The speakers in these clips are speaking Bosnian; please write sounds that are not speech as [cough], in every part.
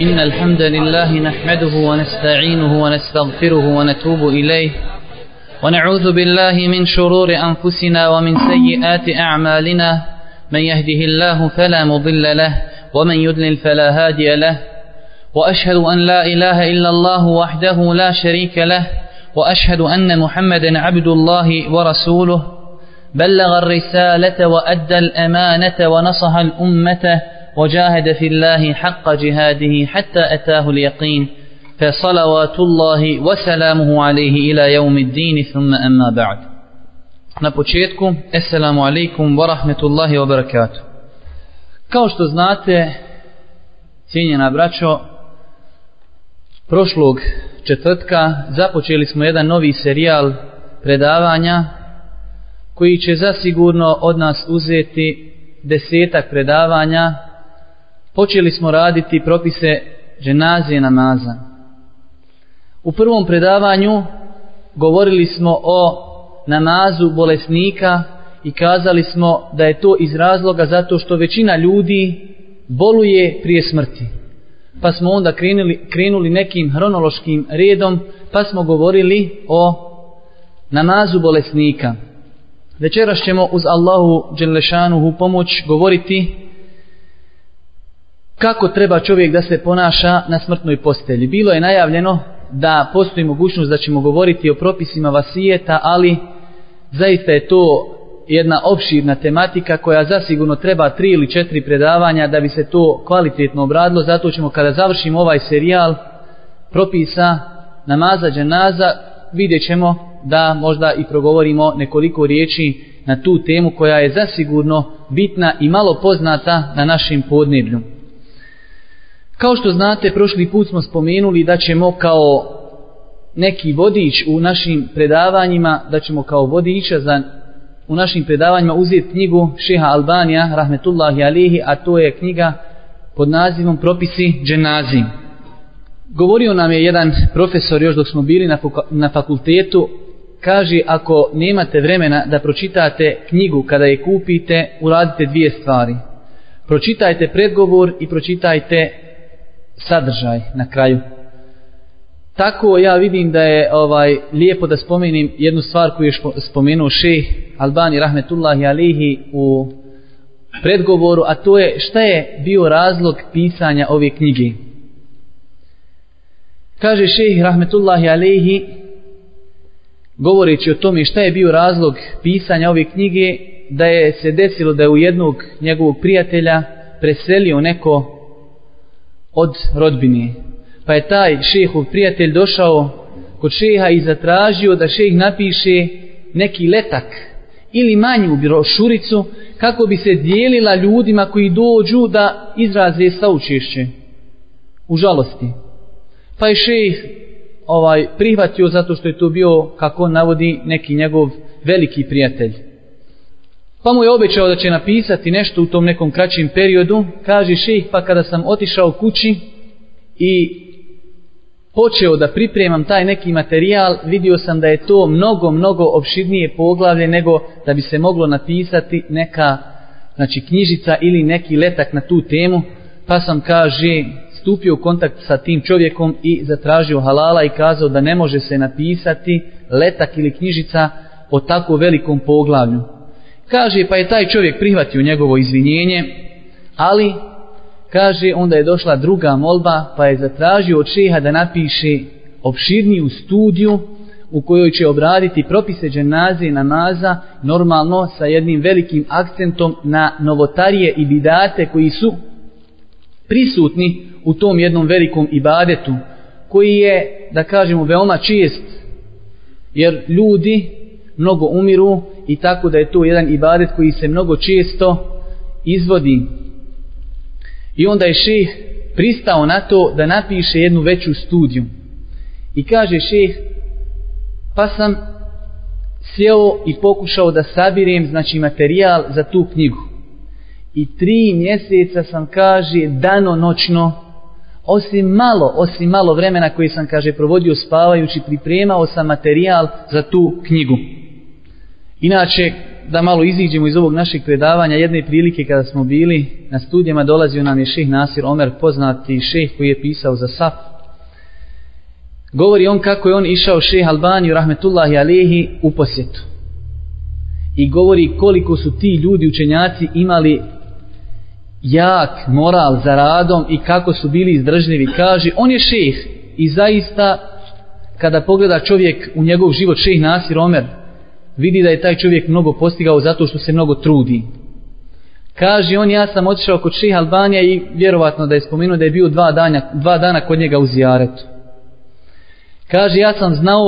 إن الحمد لله نحمده ونستعينه ونستغفره ونتوب إليه ونعوذ بالله من شرور أنفسنا ومن سيئات أعمالنا من يهده الله فلا مضل له ومن يدلل فلا هادي له وأشهد أن لا إله إلا الله وحده لا شريك له وأشهد أن محمدا عبد الله ورسوله بلغ الرسالة وأدى الأمانة ونصح الأمة وجاهد في الله حق جهاده حتى أتاه اليقين فصلوات الله وسلامه عليه إلى يوم الدين ثم أما بعد Na početku, Assalamu alaikum wa rahmetullahi wa barakatuh. Kao što znate, cijenjena braćo, prošlog četvrtka započeli smo jedan novi serijal predavanja koji će zasigurno od nas uzeti desetak predavanja. Počeli smo raditi propise dženazije namaza. U prvom predavanju govorili smo o namazu bolesnika i kazali smo da je to iz razloga zato što većina ljudi boluje prije smrti. Pa smo onda krenuli, krenuli nekim hronološkim redom pa smo govorili o namazu bolesnika. Večeras ćemo uz Allahu Đelešanuhu pomoć govoriti kako treba čovjek da se ponaša na smrtnoj postelji. Bilo je najavljeno da postoji mogućnost da ćemo govoriti o propisima vasijeta, ali zaista je to jedna opširna tematika koja zasigurno treba tri ili četiri predavanja da bi se to kvalitetno obradilo. Zato ćemo kada završimo ovaj serijal propisa namaza dženaza vidjet ćemo da možda i progovorimo nekoliko riječi na tu temu koja je zasigurno bitna i malo poznata na našim podneblju. Kao što znate, prošli put smo spomenuli da ćemo kao neki vodič u našim predavanjima, da ćemo kao vodiča za u našim predavanjima uzeti knjigu Šeha Albanija, rahmetullahi alihi, a to je knjiga pod nazivom Propisi dženazi. Govorio nam je jedan profesor još dok smo bili na, na fakultetu, kaže ako nemate vremena da pročitate knjigu kada je kupite, uradite dvije stvari. Pročitajte predgovor i pročitajte sadržaj na kraju. Tako ja vidim da je ovaj lijepo da spomenim jednu stvar koju je spomenuo šejh Albani rahmetullahi alihi u predgovoru, a to je šta je bio razlog pisanja ove knjige. Kaže šejh rahmetullahi alihi govoreći o tome šta je bio razlog pisanja ove knjige, da je se desilo da je u jednog njegovog prijatelja preselio neko od rodbine. Pa je taj šehov prijatelj došao kod šeha i zatražio da šeh napiše neki letak ili manju brošuricu kako bi se dijelila ljudima koji dođu da izraze saučešće u žalosti. Pa je šejh ovaj, prihvatio zato što je to bio, kako on navodi, neki njegov veliki prijatelj. Pa mu je obećao da će napisati nešto u tom nekom kraćim periodu. Kaže šejh, pa kada sam otišao kući i počeo da pripremam taj neki materijal, vidio sam da je to mnogo, mnogo opširnije poglavlje nego da bi se moglo napisati neka znači, knjižica ili neki letak na tu temu. Pa sam, kaže, stupio u kontakt sa tim čovjekom i zatražio halala i kazao da ne može se napisati letak ili knjižica o tako velikom poglavlju. Kaže, pa je taj čovjek prihvatio njegovo izvinjenje, ali, kaže, onda je došla druga molba, pa je zatražio od šeha da napiše opširniju studiju u kojoj će obraditi propise dženaze i namaza, normalno sa jednim velikim akcentom na novotarije i bidate koji su prisutni u tom jednom velikom ibadetu, koji je, da kažemo, veoma čist, jer ljudi mnogo umiru i tako da je to jedan ibadet koji se mnogo često izvodi. I onda je šeh pristao na to da napiše jednu veću studiju. I kaže šeh, pa sam sjeo i pokušao da sabirem znači materijal za tu knjigu. I tri mjeseca sam, kaže, dano noćno, osim malo, osim malo vremena koji sam, kaže, provodio spavajući, pripremao sam materijal za tu knjigu. Inače, da malo iziđemo iz ovog našeg predavanja, jedne prilike kada smo bili na studijama, dolazio nam je šeh Nasir Omer, poznati šeh koji je pisao za SAP. Govori on kako je on išao šeh Albaniju, rahmetullahi alihi, u posjetu. I govori koliko su ti ljudi, učenjaci, imali jak moral za radom i kako su bili izdržljivi. Kaže, on je šeh i zaista kada pogleda čovjek u njegov život, šeh Nasir Omer, vidi da je taj čovjek mnogo postigao zato što se mnogo trudi. Kaže on, ja sam otišao kod ših Albanija i vjerovatno da je spomenuo da je bio dva dana, dva dana kod njega u zijaretu. Kaže, ja sam znao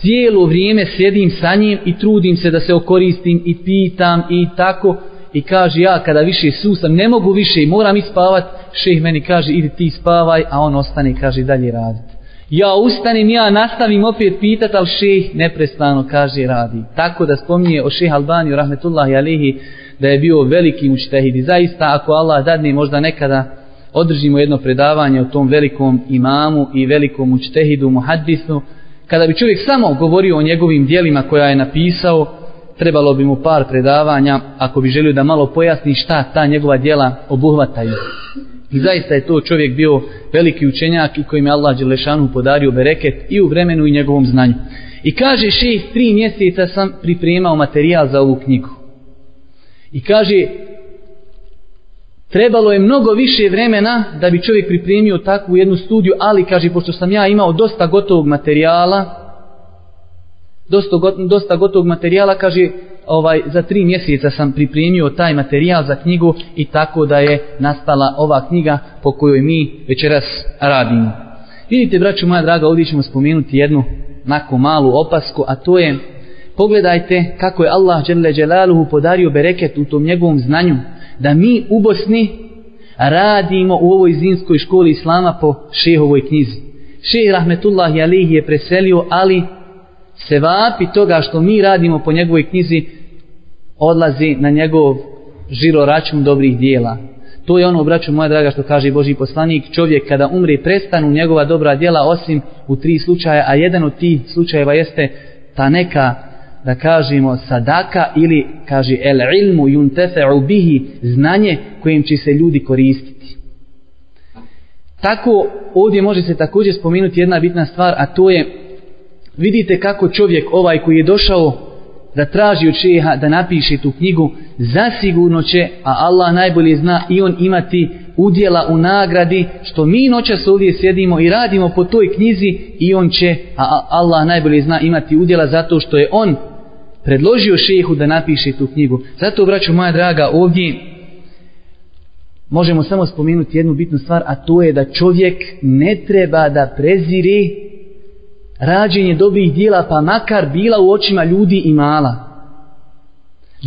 cijelo vrijeme sjedim sa njim i trudim se da se okoristim i pitam i tako. I kaže, ja kada više susam, ne mogu više i moram ispavat, šeh meni kaže, idi ti spavaj, a on ostane i kaže, dalje radit ja ustanem, ja nastavim opet pitat, ali šeh neprestano kaže radi. Tako da spominje o šeh Albaniju, rahmetullahi alihi, da je bio veliki mučtehid. I zaista, ako Allah dadne, možda nekada održimo jedno predavanje o tom velikom imamu i velikom mučtehidu, muhaddisu, kada bi čovjek samo govorio o njegovim dijelima koja je napisao, trebalo bi mu par predavanja ako bi želio da malo pojasni šta ta njegova dijela obuhvataju. I zaista je to čovjek bio veliki učenjak i kojim je Allah Đelešanu podario bereket i u vremenu i njegovom znanju. I kaže šejh, tri mjeseca sam pripremao materijal za ovu knjigu. I kaže, trebalo je mnogo više vremena da bi čovjek pripremio takvu jednu studiju, ali kaže, pošto sam ja imao dosta gotovog materijala, dosta, dosta gotovog materijala, kaže, ovaj za tri mjeseca sam pripremio taj materijal za knjigu i tako da je nastala ova knjiga po kojoj mi večeras radimo. Vidite, braću moja draga, ovdje ćemo spomenuti jednu nako malu opasku, a to je pogledajte kako je Allah dželle Đelaluhu podario bereket u tom njegovom znanju da mi u Bosni radimo u ovoj zinskoj školi Islama po šehovoj knjizi. Šeh Rahmetullahi Alihi je preselio, ali se vapi toga što mi radimo po njegovoj knjizi odlazi na njegov žiro račun dobrih dijela. To je ono, braću moja draga, što kaže Boži poslanik, čovjek kada umre prestanu njegova dobra dijela osim u tri slučaja, a jedan od tih slučajeva jeste ta neka, da kažemo, sadaka ili, kaže, el ilmu yuntefe'u bihi, znanje kojim će se ljudi koristiti. Tako, ovdje može se također spomenuti jedna bitna stvar, a to je, vidite kako čovjek ovaj koji je došao da traži od šeha da napiše tu knjigu, zasigurno će, a Allah najbolje zna, i on imati udjela u nagradi, što mi noćas ovdje sjedimo i radimo po toj knjizi, i on će, a Allah najbolje zna, imati udjela zato što je on predložio šehu da napiše tu knjigu. Zato, braću moja draga, ovdje možemo samo spomenuti jednu bitnu stvar, a to je da čovjek ne treba da preziri rađenje dobrih dijela pa makar bila u očima ljudi i mala.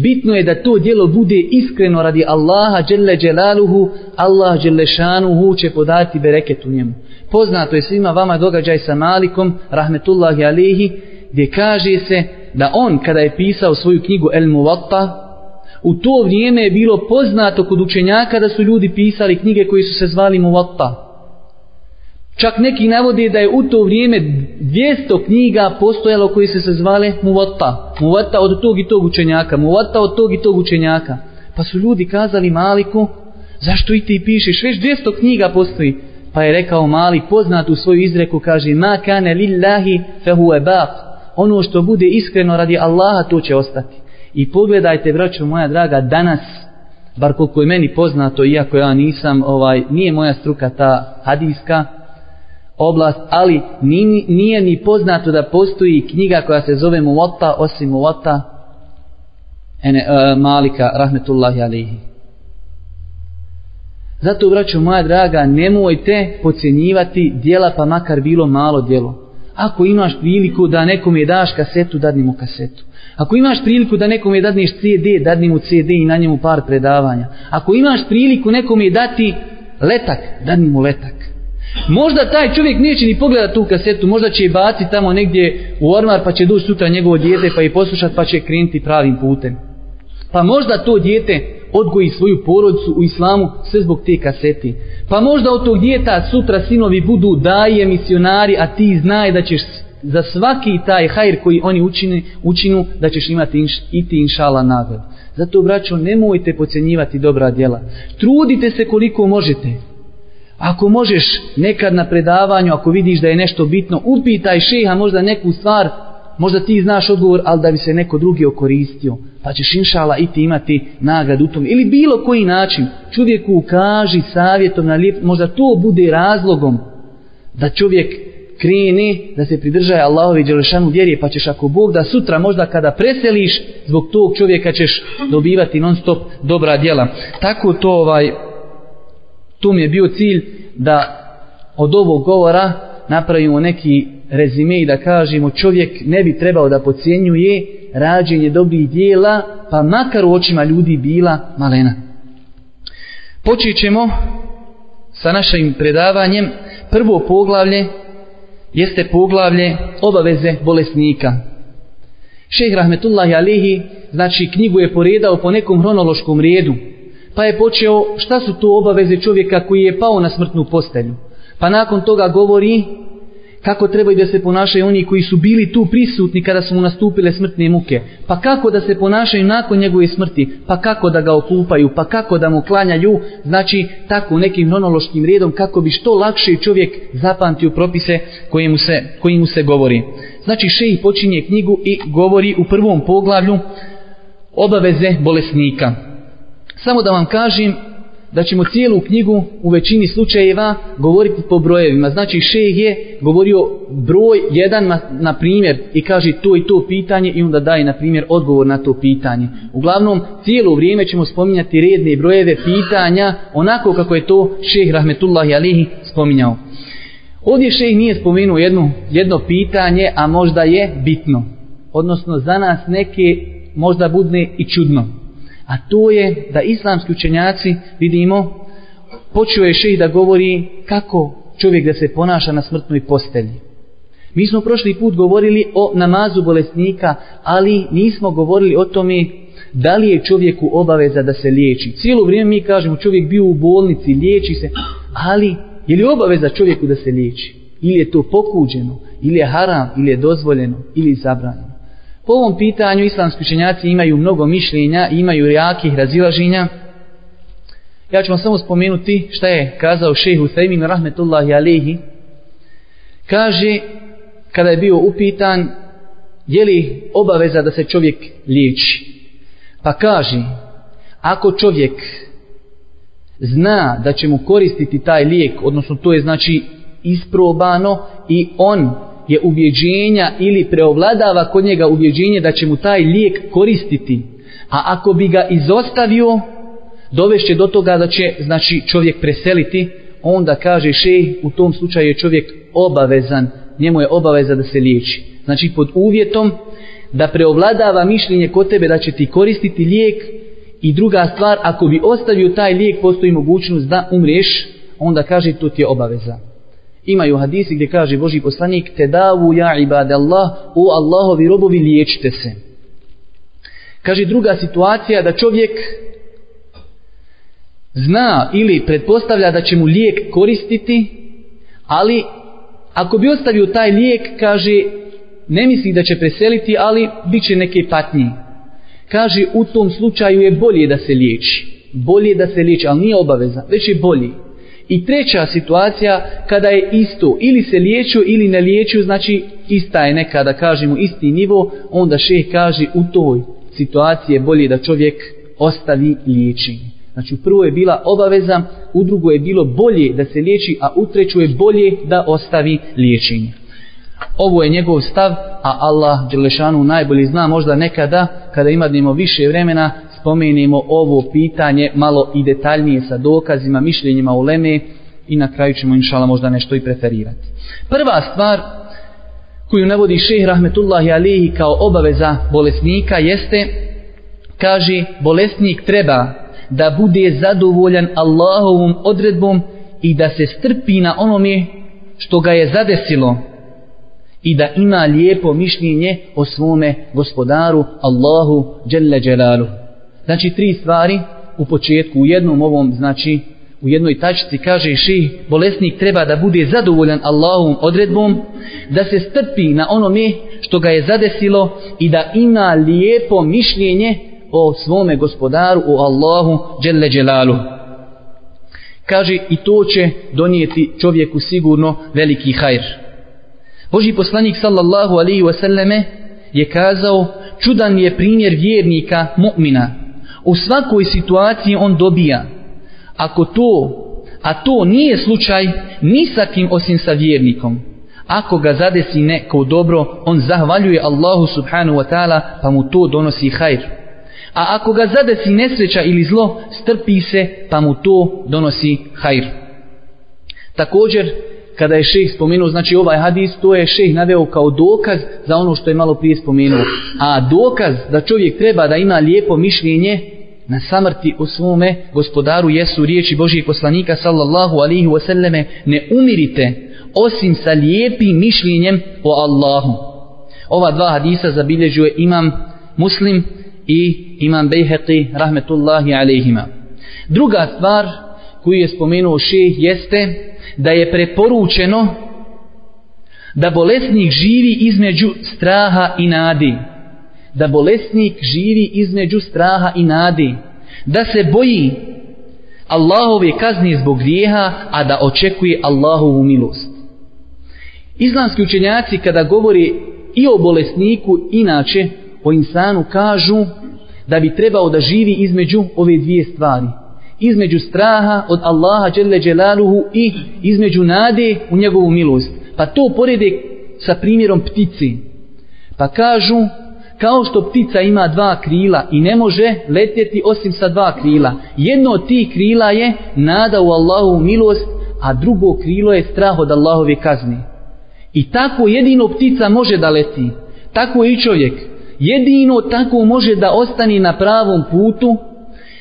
Bitno je da to dijelo bude iskreno radi Allaha dželle dželaluhu, Allah dželle šanuhu će podati bereket u njemu. Poznato je svima vama događaj sa Malikom, rahmetullahi alehi gdje kaže se da on kada je pisao svoju knjigu El Muwatta, u to vrijeme je bilo poznato kod učenjaka da su ljudi pisali knjige koji su se zvali Muwatta. Čak neki navode da je u to vrijeme 200 knjiga postojalo koji se se zvale Muvatta. Muvatta od tog i tog učenjaka. Muvatta od tog i tog učenjaka. Pa su ljudi kazali Maliku, zašto i ti pišeš? Već 200 knjiga postoji. Pa je rekao Mali, poznat u svoju izreku, kaže, ma kane lillahi fehu ebaq. Ono što bude iskreno radi Allaha, to će ostati. I pogledajte, braćo moja draga, danas, bar koliko je meni poznato, iako ja nisam, ovaj, nije moja struka ta hadijska, oblast, ali nije, nije ni poznato da postoji knjiga koja se zove Muwatta osim Muwatta ene, e, Malika rahmetullahi alihi. Zato, braćo moja draga, nemojte pocijenjivati dijela pa makar bilo malo dijelo. Ako imaš priliku da nekom je daš kasetu, dadni mu kasetu. Ako imaš priliku da nekom je dadneš CD, dadni mu CD i na njemu par predavanja. Ako imaš priliku nekom je dati letak, dadni mu letak. Možda taj čovjek neće ni pogledat tu kasetu, možda će je baciti tamo negdje u ormar pa će doći sutra njegovo dijete pa je poslušat pa će krenuti pravim putem. Pa možda to dijete odgoji svoju porodicu u islamu sve zbog te kasete. Pa možda od tog djeta sutra sinovi budu daje misionari, a ti znaj da ćeš za svaki taj hajr koji oni učine, učinu, da ćeš imati inš, i ti inšala nagrad. Zato, braćo, nemojte pocenjivati dobra djela. Trudite se koliko možete. Ako možeš nekad na predavanju, ako vidiš da je nešto bitno, upitaj šeha možda neku stvar, možda ti znaš odgovor, ali da bi se neko drugi okoristio. Pa ćeš inšala i ti imati nagradu u tom. Ili bilo koji način, čovjeku ukaži savjetom na lijep, možda to bude razlogom da čovjek kreni da se pridržaje Allahovi Đelešanu vjerije, pa ćeš ako Bog da sutra možda kada preseliš, zbog tog čovjeka ćeš dobivati non stop dobra djela. Tako to ovaj, to mi je bio cilj da od ovog govora napravimo neki rezime i da kažemo čovjek ne bi trebao da pocijenjuje rađenje dobrih dijela, pa makar u očima ljudi bila malena. Počet ćemo sa našim predavanjem. Prvo poglavlje jeste poglavlje obaveze bolesnika. Šeh Rahmetullahi Alihi, znači knjigu je poredao po nekom hronološkom redu, pa je počeo šta su to obaveze čovjeka koji je pao na smrtnu postelju. Pa nakon toga govori kako trebaju da se ponašaju oni koji su bili tu prisutni kada su mu nastupile smrtne muke, pa kako da se ponašaju nakon njegove smrti, pa kako da ga okupaju, pa kako da mu klanjaju, znači tako nekim nonološkim redom kako bi što lakše čovjek zapamtio propise koji mu se, koji mu se govori. Znači šeji počinje knjigu i govori u prvom poglavlju obaveze bolesnika. Samo da vam kažem, da ćemo cijelu knjigu u većini slučajeva govoriti po brojevima. Znači šeh je govorio broj jedan na, na primjer i kaže to i to pitanje i onda daje na primjer odgovor na to pitanje. Uglavnom cijelo vrijeme ćemo spominjati redne brojeve pitanja onako kako je to šeh Rahmetullahi Alihi spominjao. Ovdje šeh nije spomenuo jedno, jedno pitanje, a možda je bitno. Odnosno za nas neke možda budne i čudno. A to je da islamski učenjaci, vidimo, počeo je šeji da govori kako čovjek da se ponaša na smrtnoj postelji. Mi smo prošli put govorili o namazu bolesnika, ali nismo govorili o tome da li je čovjeku obaveza da se liječi. Cijelo vrijeme mi kažemo čovjek bio u bolnici, liječi se, ali je li obaveza čovjeku da se liječi? Ili je to pokuđeno, ili je haram, ili je dozvoljeno, ili je zabranjeno. Po ovom pitanju islamski učenjaci imaju mnogo mišljenja, imaju jakih razilaženja. Ja ću vam samo spomenuti šta je kazao šejh Thaymin rahmetullahi alihi. Kaže, kada je bio upitan, je li obaveza da se čovjek liječi? Pa kaže, ako čovjek zna da će mu koristiti taj lijek, odnosno to je znači isprobano i on je ubjeđenja ili preovladava kod njega ubjeđenje da će mu taj lijek koristiti. A ako bi ga izostavio, dovešće do toga da će znači čovjek preseliti, onda kaže šej, u tom slučaju je čovjek obavezan, njemu je obaveza da se liječi. Znači pod uvjetom da preovladava mišljenje kod tebe da će ti koristiti lijek i druga stvar, ako bi ostavio taj lijek, postoji mogućnost da umriješ, onda kaže to ti je obaveza. Imaju hadisi gdje kaže Boži poslanik te davu ja ibade Allah u Allahovi robovi liječite se. Kaže druga situacija da čovjek zna ili pretpostavlja da će mu lijek koristiti, ali ako bi ostavio taj lijek, kaže, ne misli da će preseliti, ali bit će neke patnje. Kaže, u tom slučaju je bolje da se liječi. Bolje da se liječi, ali nije obaveza, već je bolje. I treća situacija, kada je isto, ili se liječio ili ne liječio, znači ista je neka, da kažemo, isti nivo, onda šeh kaže u toj situaciji je bolje da čovjek ostavi liječenje. Znači u prvo je bila obaveza, u drugo je bilo bolje da se liječi, a u treću je bolje da ostavi liječenje. Ovo je njegov stav, a Allah Đelešanu najbolji zna možda nekada, kada imadnemo više vremena, spomenemo ovo pitanje malo i detaljnije sa dokazima, mišljenjima u Leme i na kraju ćemo inšala možda nešto i preferirati. Prva stvar koju navodi šeh Rahmetullahi Alihi kao obaveza bolesnika jeste, kaže, bolesnik treba da bude zadovoljan Allahovom odredbom i da se strpi na onome što ga je zadesilo i da ima lijepo mišljenje o svome gospodaru Allahu Đelle Đelaluhu. Znači tri stvari u početku, u jednom ovom, znači u jednoj tačici kaže ših, bolesnik treba da bude zadovoljan Allahovom odredbom, da se strpi na onome što ga je zadesilo i da ima lijepo mišljenje o svome gospodaru, o Allahu, dželle dželalu. Kaže i to će donijeti čovjeku sigurno veliki hajr. Boži poslanik sallallahu alaihi wasallame je kazao čudan je primjer vjernika mu'mina. U svakoj situaciji on dobija. Ako to, a to nije slučaj ni sa kim osim sa vjernikom. Ako ga zadesi neko dobro, on zahvaljuje Allahu subhanahu wa ta'ala pa mu to donosi hajr. A ako ga zadesi nesreća ili zlo, strpi se pa mu to donosi hajr. Također, kada je šejh spomenuo, znači ovaj hadis, to je šejh naveo kao dokaz za ono što je malo prije spomenuo. A dokaz da čovjek treba da ima lijepo mišljenje na samrti u svome gospodaru jesu riječi Božijeg poslanika sallallahu alihi wasallame ne umirite osim sa lijepim mišljenjem o Allahu. Ova dva hadisa zabilježuje imam muslim i imam Bejheqi rahmetullahi alejhima. Druga stvar koju je spomenuo šejh jeste da je preporučeno da bolesnik živi između straha i nadi. Da bolesnik živi između straha i nadi. Da se boji Allahove kazni zbog grijeha, a da očekuje Allahovu milost. Islamski učenjaci kada govori i o bolesniku, inače o insanu kažu da bi trebao da živi između ove dvije stvari – između straha od Allaha dželle Đelaluhu i između nade u njegovu milost. Pa to porede sa primjerom ptici. Pa kažu, kao što ptica ima dva krila i ne može letjeti osim sa dva krila. Jedno od tih krila je nada u Allahovu milost, a drugo krilo je strah od Allahove kazne. I tako jedino ptica može da leti. Tako i čovjek. Jedino tako može da ostane na pravom putu,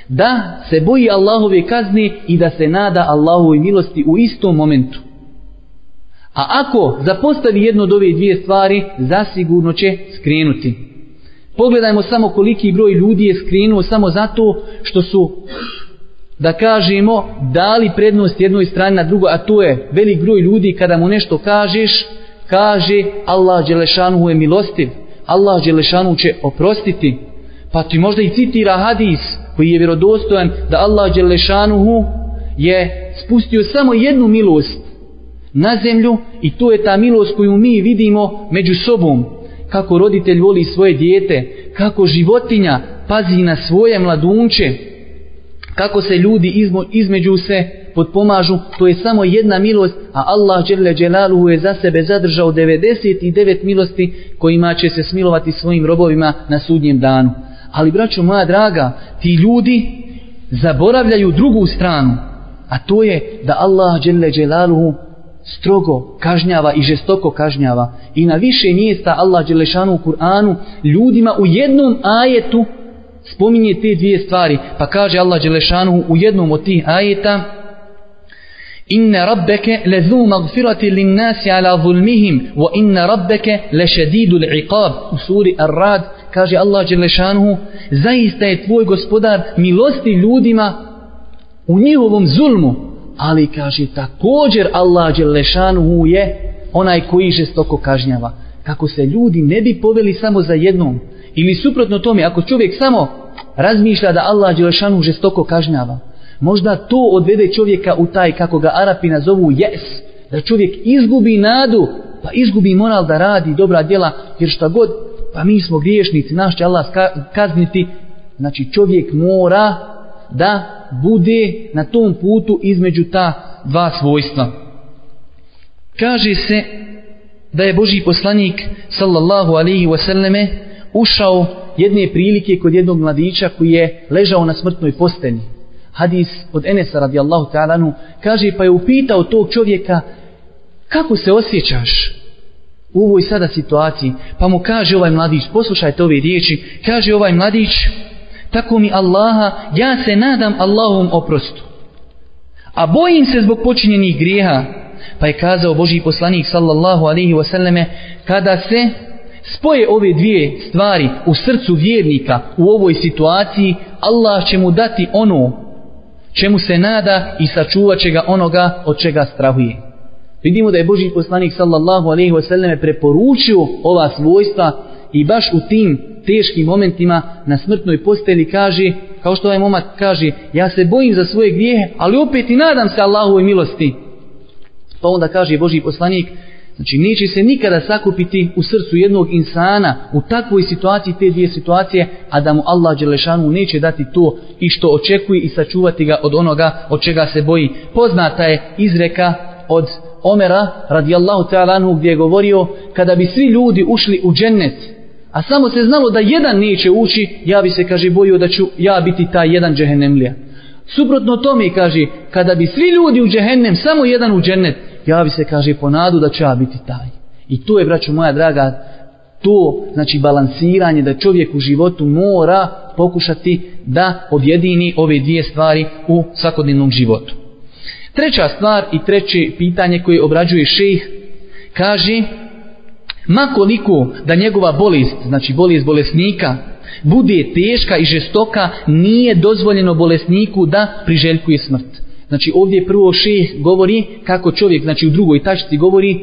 da se boji Allahove kazne i da se nada Allahove milosti u istom momentu. A ako zapostavi jedno od ove dvije stvari, zasigurno će skrenuti. Pogledajmo samo koliki broj ljudi je skrenuo samo zato što su, da kažemo, dali prednost jednoj strani na drugo, a to je velik broj ljudi kada mu nešto kažeš, kaže Allah Đelešanu je milostiv, Allah Đelešanu će oprostiti. Pa ti možda i citira hadis, koji je vjerodostojan da Allah Đelešanuhu je spustio samo jednu milost na zemlju i to je ta milost koju mi vidimo među sobom kako roditelj voli svoje dijete kako životinja pazi na svoje mladunče kako se ljudi između se potpomažu, to je samo jedna milost, a Allah Đerle Đelaluhu je za sebe zadržao 99 milosti kojima će se smilovati svojim robovima na sudnjem danu. Ali, braćo moja draga, ti ljudi zaboravljaju drugu stranu, a to je da Allah dželle dželaluhu strogo kažnjava i žestoko kažnjava. I na više mjesta Allah dželešanu u Kur'anu ljudima u jednom ajetu spominje te dvije stvari. Pa kaže Allah dželešanu u jednom od tih ajeta Inna rabbeke lezu magfirati lin nasi ala zulmihim wa inna rabbeke lešedidu iqab u suri Ar-Rad kaže Allah Đelešanuhu, zaista je tvoj gospodar milosti ljudima u njihovom zulmu, ali kaže također Allah Đelešanuhu je onaj koji žestoko kažnjava. Kako se ljudi ne bi poveli samo za jednom, ili suprotno tome, ako čovjek samo razmišlja da Allah Đelešanuhu žestoko kažnjava, možda to odvede čovjeka u taj, kako ga Arapi nazovu, jes, da čovjek izgubi nadu, pa izgubi moral da radi dobra djela, jer šta god pa mi smo griješnici, naš će Allah kazniti. Znači čovjek mora da bude na tom putu između ta dva svojstva. Kaže se da je Boži poslanik sallallahu alaihi wasallame ušao jedne prilike kod jednog mladića koji je ležao na smrtnoj posteni. Hadis od Enesa radijallahu ta'alanu kaže pa je upitao tog čovjeka kako se osjećaš? u ovoj sada situaciji, pa mu kaže ovaj mladić, poslušajte ove riječi, kaže ovaj mladić, tako mi Allaha, ja se nadam Allahovom oprostu. A bojim se zbog počinjenih grijeha, pa je kazao Boži poslanik sallallahu alaihi wasallame, kada se spoje ove dvije stvari u srcu vjernika u ovoj situaciji, Allah će mu dati ono čemu se nada i sačuvat će ga onoga od čega strahuje. Vidimo da je Boži poslanik sallallahu alaihi wasallame preporučio ova svojstva i baš u tim teškim momentima na smrtnoj posteli kaže, kao što ovaj momak kaže, ja se bojim za svoje grijehe, ali opet i nadam se Allahovoj milosti. Pa onda kaže Boži poslanik, znači neće se nikada sakupiti u srcu jednog insana u takvoj situaciji, te dvije situacije, a da mu Allah Đelešanu neće dati to i što očekuje i sačuvati ga od onoga od čega se boji. Poznata je izreka od Omera radijallahu ta'ala anhu gdje je govorio kada bi svi ljudi ušli u džennet a samo se znalo da jedan neće ući ja bi se kaže bojio da ću ja biti taj jedan džehennemlija. Suprotno tome kaže kada bi svi ljudi u džehennem samo jedan u džennet ja bi se kaže ponadu da ću ja biti taj. I to je braćo moja draga to znači balansiranje da čovjek u životu mora pokušati da objedini ove dvije stvari u svakodnevnom životu. Treća stvar i treće pitanje koje obrađuje šejh kaže makoliko da njegova bolest, znači bolest bolesnika, bude teška i žestoka, nije dozvoljeno bolesniku da priželjkuje smrt. Znači ovdje prvo šejh govori kako čovjek, znači u drugoj tačci govori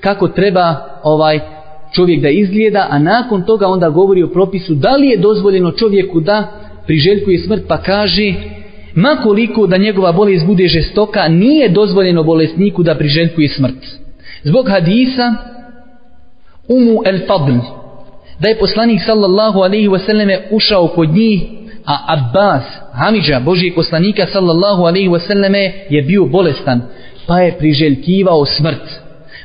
kako treba ovaj čovjek da izgleda, a nakon toga onda govori o propisu da li je dozvoljeno čovjeku da priželjkuje smrt, pa kaže makoliko da njegova bolest bude žestoka, nije dozvoljeno bolesniku da priželjkuje smrt. Zbog hadisa Umu el Fadl, da je poslanik sallallahu alaihi wasallame ušao kod njih, a Abbas, Hamidža, Božijeg poslanika sallallahu alaihi wasallame je bio bolestan, pa je priželjkivao smrt.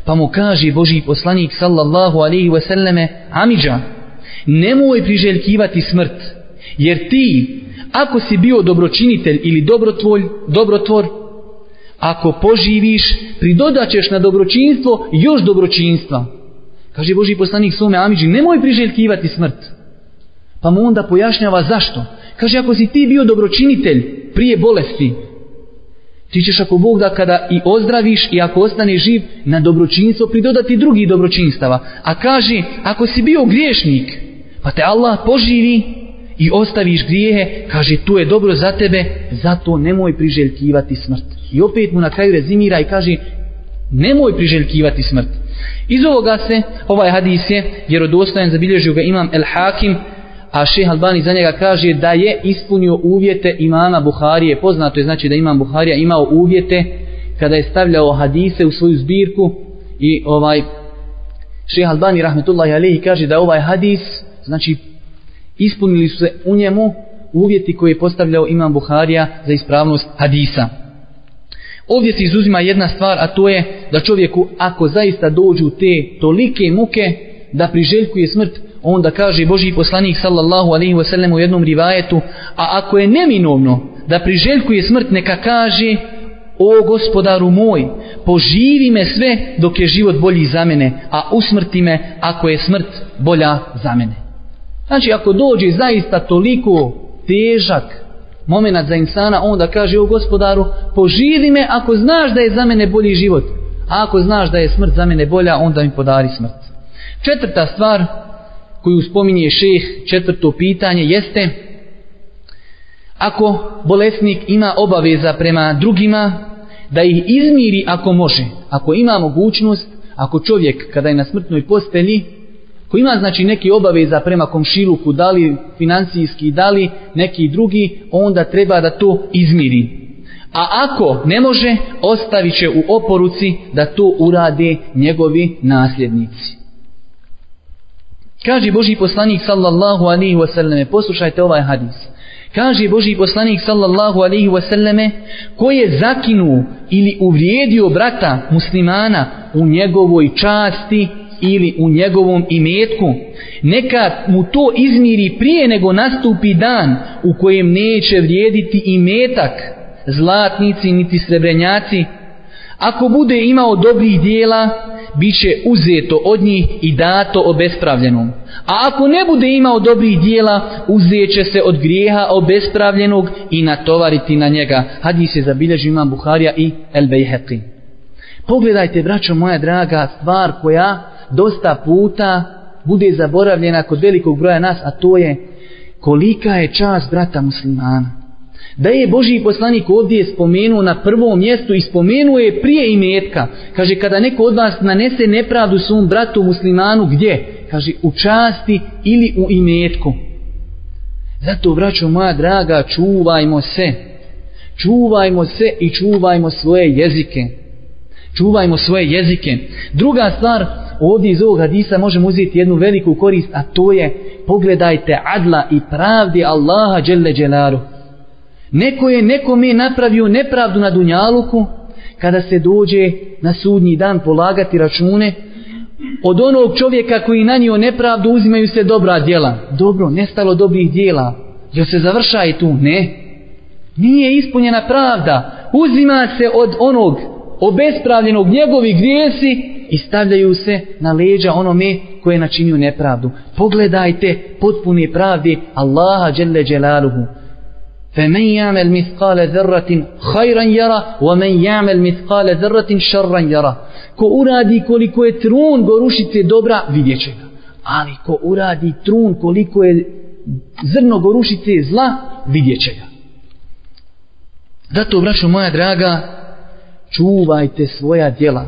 Pa mu kaže Božiji poslanik sallallahu alaihi wasallame, Hamidža, nemoj priželjkivati smrt, jer ti ako si bio dobročinitelj ili dobrotvolj, dobrotvor ako poživiš, pridodaćeš na dobročinstvo još dobročinstva. Kaže Boži poslanik svome Amidži, nemoj priželjkivati smrt. Pa mu onda pojašnjava zašto. Kaže, ako si ti bio dobročinitelj prije bolesti, ti ćeš ako Bog da kada i ozdraviš i ako ostane živ, na dobročinstvo pridodati drugi dobročinstava. A kaže, ako si bio griješnik, pa te Allah poživi, i ostaviš grijehe, kaže tu je dobro za tebe, zato nemoj priželjkivati smrt. I opet mu na kraju rezimira i kaže nemoj priželjkivati smrt. Iz ovoga se, ovaj hadis je vjerodostojan, zabilježio ga imam El Hakim, a šeh Albani za njega kaže da je ispunio uvjete imama Buharije. Poznato je znači da imam Buharija imao uvjete kada je stavljao hadise u svoju zbirku i ovaj šeh Albani rahmetullahi alihi kaže da ovaj hadis znači ispunili su se u njemu uvjeti koje je postavljao imam Buharija za ispravnost hadisa. Ovdje se izuzima jedna stvar, a to je da čovjeku ako zaista dođu te tolike muke da priželjkuje smrt, onda kaže Boži poslanik sallallahu alaihi wasallam u jednom rivajetu, a ako je neminovno da priželjkuje smrt, neka kaže O gospodaru moj, poživi me sve dok je život bolji za mene, a usmrti me ako je smrt bolja za mene. Znači ako dođe zaista toliko težak moment za insana, onda kaže o gospodaru, poživi me ako znaš da je za mene bolji život. A ako znaš da je smrt za mene bolja, onda mi podari smrt. Četvrta stvar koju spominje šeh, četvrto pitanje, jeste ako bolesnik ima obaveza prema drugima, da ih izmiri ako može. Ako ima mogućnost, ako čovjek kada je na smrtnoj postelji ko ima znači neki obaveza prema komšiluku, da li financijski, da li neki drugi, onda treba da to izmiri. A ako ne može, ostavit će u oporuci da to urade njegovi nasljednici. Kaže Boži poslanik sallallahu alaihi wasallame, poslušajte ovaj hadis. Kaže Boži poslanik sallallahu alaihi wasallame, ko je zakinu ili uvrijedio brata muslimana u njegovoj časti ili u njegovom imetku, neka mu to izmiri prije nego nastupi dan u kojem neće vrijediti imetak, zlatnici niti srebrenjaci. Ako bude imao dobrih dijela, bit će uzeto od njih i dato obespravljenom. A ako ne bude imao dobrih dijela, uzeće se od grijeha obespravljenog i natovariti na njega. Hadis je zabilježio imam Buharija i El Bejheqin. Pogledajte, braćo moja draga, stvar koja dosta puta bude zaboravljena kod velikog broja nas, a to je kolika je čast brata muslimana. Da je Boži poslanik ovdje spomenuo na prvom mjestu i spomenuo je prije imetka. Kaže, kada neko od vas nanese nepravdu svom bratu muslimanu, gdje? Kaže, u časti ili u imetku. Zato, braćo moja draga, čuvajmo se. Čuvajmo se i čuvajmo svoje jezike. Čuvajmo svoje jezike. Druga stvar, ovdje iz ovog hadisa možemo uzeti jednu veliku korist, a to je pogledajte adla i pravdi Allaha dželle dželaru. Neko je nekome napravio nepravdu na Dunjaluku, kada se dođe na sudnji dan polagati račune, od onog čovjeka koji nanio nepravdu uzimaju se dobra djela. Dobro, nestalo dobrih djela. Jel se završaje tu? Ne. Nije ispunjena pravda. Uzima se od onog obespravljenog njegovi grijesi i stavljaju se na leđa onome koje je načinio nepravdu. Pogledajte potpune pravde Allaha dželle dželaluhu. فمن يعمل مثقال ذرة خيرا يرى ومن يعمل مثقال ذرة شرا يرى ko uradi koliko je trun gorušice dobra vidjet će ga ali ko uradi trun koliko je zrno gorušice zla vidjet će ga zato braćo moja draga čuvajte svoja djela.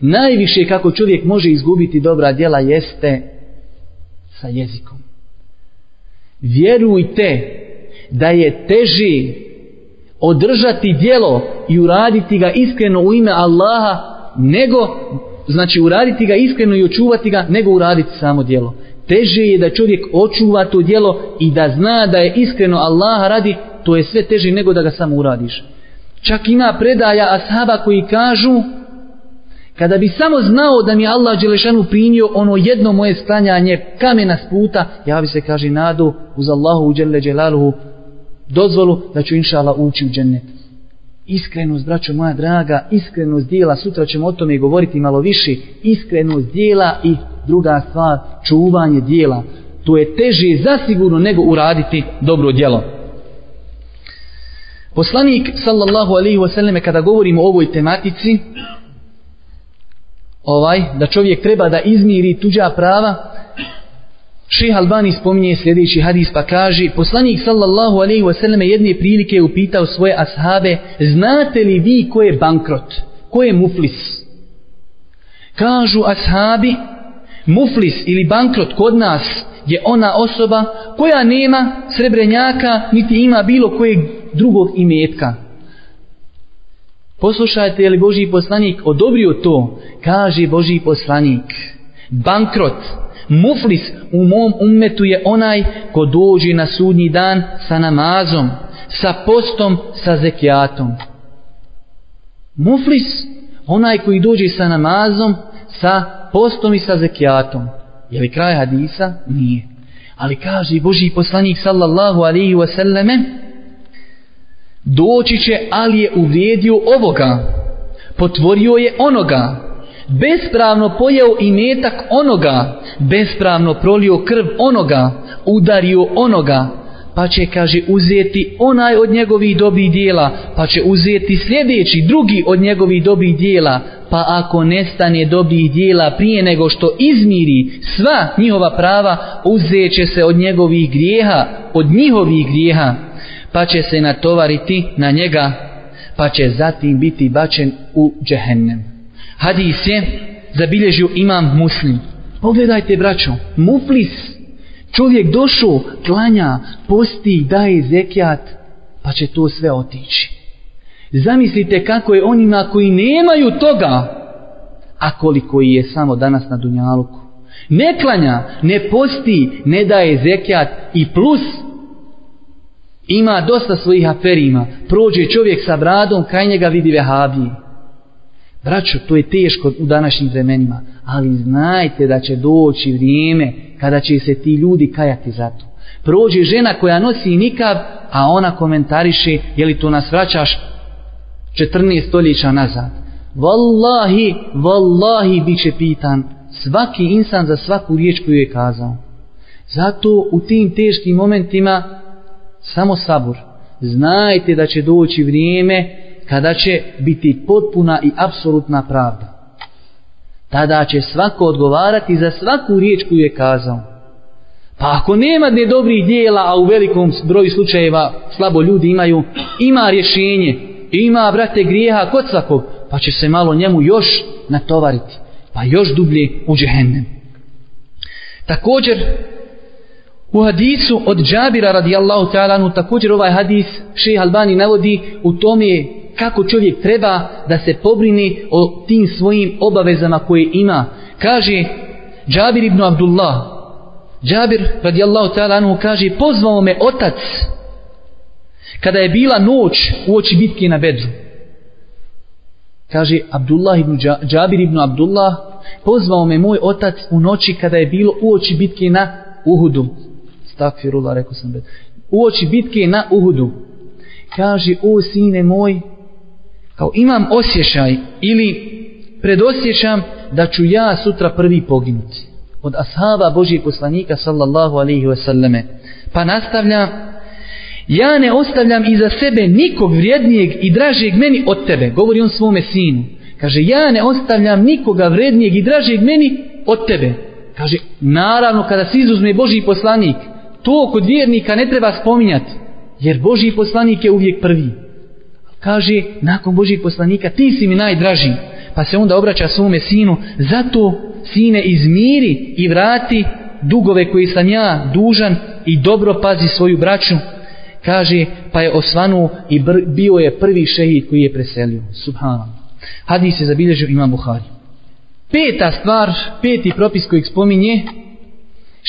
Najviše kako čovjek može izgubiti dobra djela jeste sa jezikom. Vjerujte da je teži održati djelo i uraditi ga iskreno u ime Allaha nego znači uraditi ga iskreno i očuvati ga nego uraditi samo djelo. teže je da čovjek očuva to djelo i da zna da je iskreno Allaha radi to je sve teže nego da ga samo uradiš čak ima predaja ashaba koji kažu kada bi samo znao da mi Allah Đelešanu primio ono jedno moje stanjanje kamena s puta ja bi se kaže nadu uz Allahu Đele Đelaluhu dozvolu da ću inša Allah ući u džennet. Iskrenost, braćo moja draga, iskrenost dijela, sutra ćemo o tome govoriti malo više, iskrenost dijela i druga stvar, čuvanje dijela. To je teže zasigurno nego uraditi dobro djelo. Poslanik sallallahu alaihi wasallam kada govorimo o ovoj tematici, ovaj, da čovjek treba da izmiri tuđa prava, Ših Albani spominje sljedeći hadis pa kaže poslanik sallallahu alaihi wasallam jedne prilike upitao svoje ashabe znate li vi ko je bankrot? Ko je muflis? Kažu ashabi muflis ili bankrot kod nas je ona osoba koja nema srebrenjaka niti ima bilo kojeg drugog imetka poslušajte je li Boži poslanik odobrio to kaže Boži poslanik bankrot Muflis u mom ummetu je onaj ko dođe na sudnji dan sa namazom, sa postom, sa zekijatom. Muflis, onaj koji dođe sa namazom, sa postom i sa zekijatom. Je li kraj hadisa? Nije. Ali kaže Boži poslanik sallallahu alaihi wasallame, doći će, ali je uvrijedio ovoga, potvorio je onoga, bespravno pojeo i metak onoga, bespravno prolio krv onoga, udario onoga, pa će, kaže, uzeti onaj od njegovih dobih dijela, pa će uzeti sljedeći, drugi od njegovih dobih dijela, pa ako nestane dobih dijela prije nego što izmiri sva njihova prava, uzet će se od njegovih grijeha, od njihovih grijeha, pa će se natovariti na njega, pa će zatim biti bačen u džehennem hadis je zabilježio imam muslim. Pogledajte braćo, muflis, čovjek došao, klanja, posti, daje zekijat, pa će to sve otići. Zamislite kako je onima koji nemaju toga, a koliko je samo danas na Dunjaluku. Ne klanja, ne posti, ne daje zekijat i plus ima dosta svojih aferima. Prođe čovjek sa bradom, kraj njega vidi vehabije. Braćo, to je teško u današnjim vremenima, ali znajte da će doći vrijeme kada će se ti ljudi kajati za to. Prođe žena koja nosi nikav, a ona komentariše, je li to nas vraćaš 14 stoljeća nazad. Wallahi, wallahi, bit će pitan svaki insan za svaku riječ koju je kazao. Zato u tim teškim momentima samo sabur. Znajte da će doći vrijeme kada će biti potpuna i apsolutna pravda. Tada će svako odgovarati za svaku riječ koju je kazao. Pa ako nema ne dobrih dijela, a u velikom broju slučajeva slabo ljudi imaju, ima rješenje, ima, brate, grijeha kod svakog, pa će se malo njemu još natovariti, pa još dublje u džehennem. Također, u hadisu od Džabira radijallahu ta'alanu također ovaj hadis šeha Albani navodi u tome kako čovjek treba da se pobrini o tim svojim obavezama koje ima. Kaže Džabir ibn Abdullah, Džabir radijallahu ta'alanu kaže pozvao me otac kada je bila noć u oči bitke na Bedru. Kaže Abdullah ibn Džabir ibn Abdullah pozvao me moj otac u noći kada je bilo u oči bitke na Uhudu. Stakfirullah, rekao sam Bedru. U oči bitke na Uhudu. Kaže, o sine moj, kao imam osjećaj ili predosjećam da ću ja sutra prvi poginuti od ashaba Božijeg poslanika sallallahu alaihi wasallame pa nastavlja ja ne ostavljam iza sebe nikog vrijednijeg i dražijeg meni od tebe govori on svome sinu kaže ja ne ostavljam nikoga vrijednijeg i dražijeg meni od tebe kaže naravno kada se izuzme Božji poslanik to kod vjernika ne treba spominjati jer Boži poslanik je uvijek prvi. Kaže nakon Božih poslanika ti si mi najdraži. Pa se onda obraća svome sinu zato sine izmiri i vrati dugove koji sam ja dužan i dobro pazi svoju braću. Kaže pa je osvanu i bio je prvi šehid koji je preselio. Subhanom. hadis je zabilježio imam Buhari. Peta stvar peti propis kojeg spominje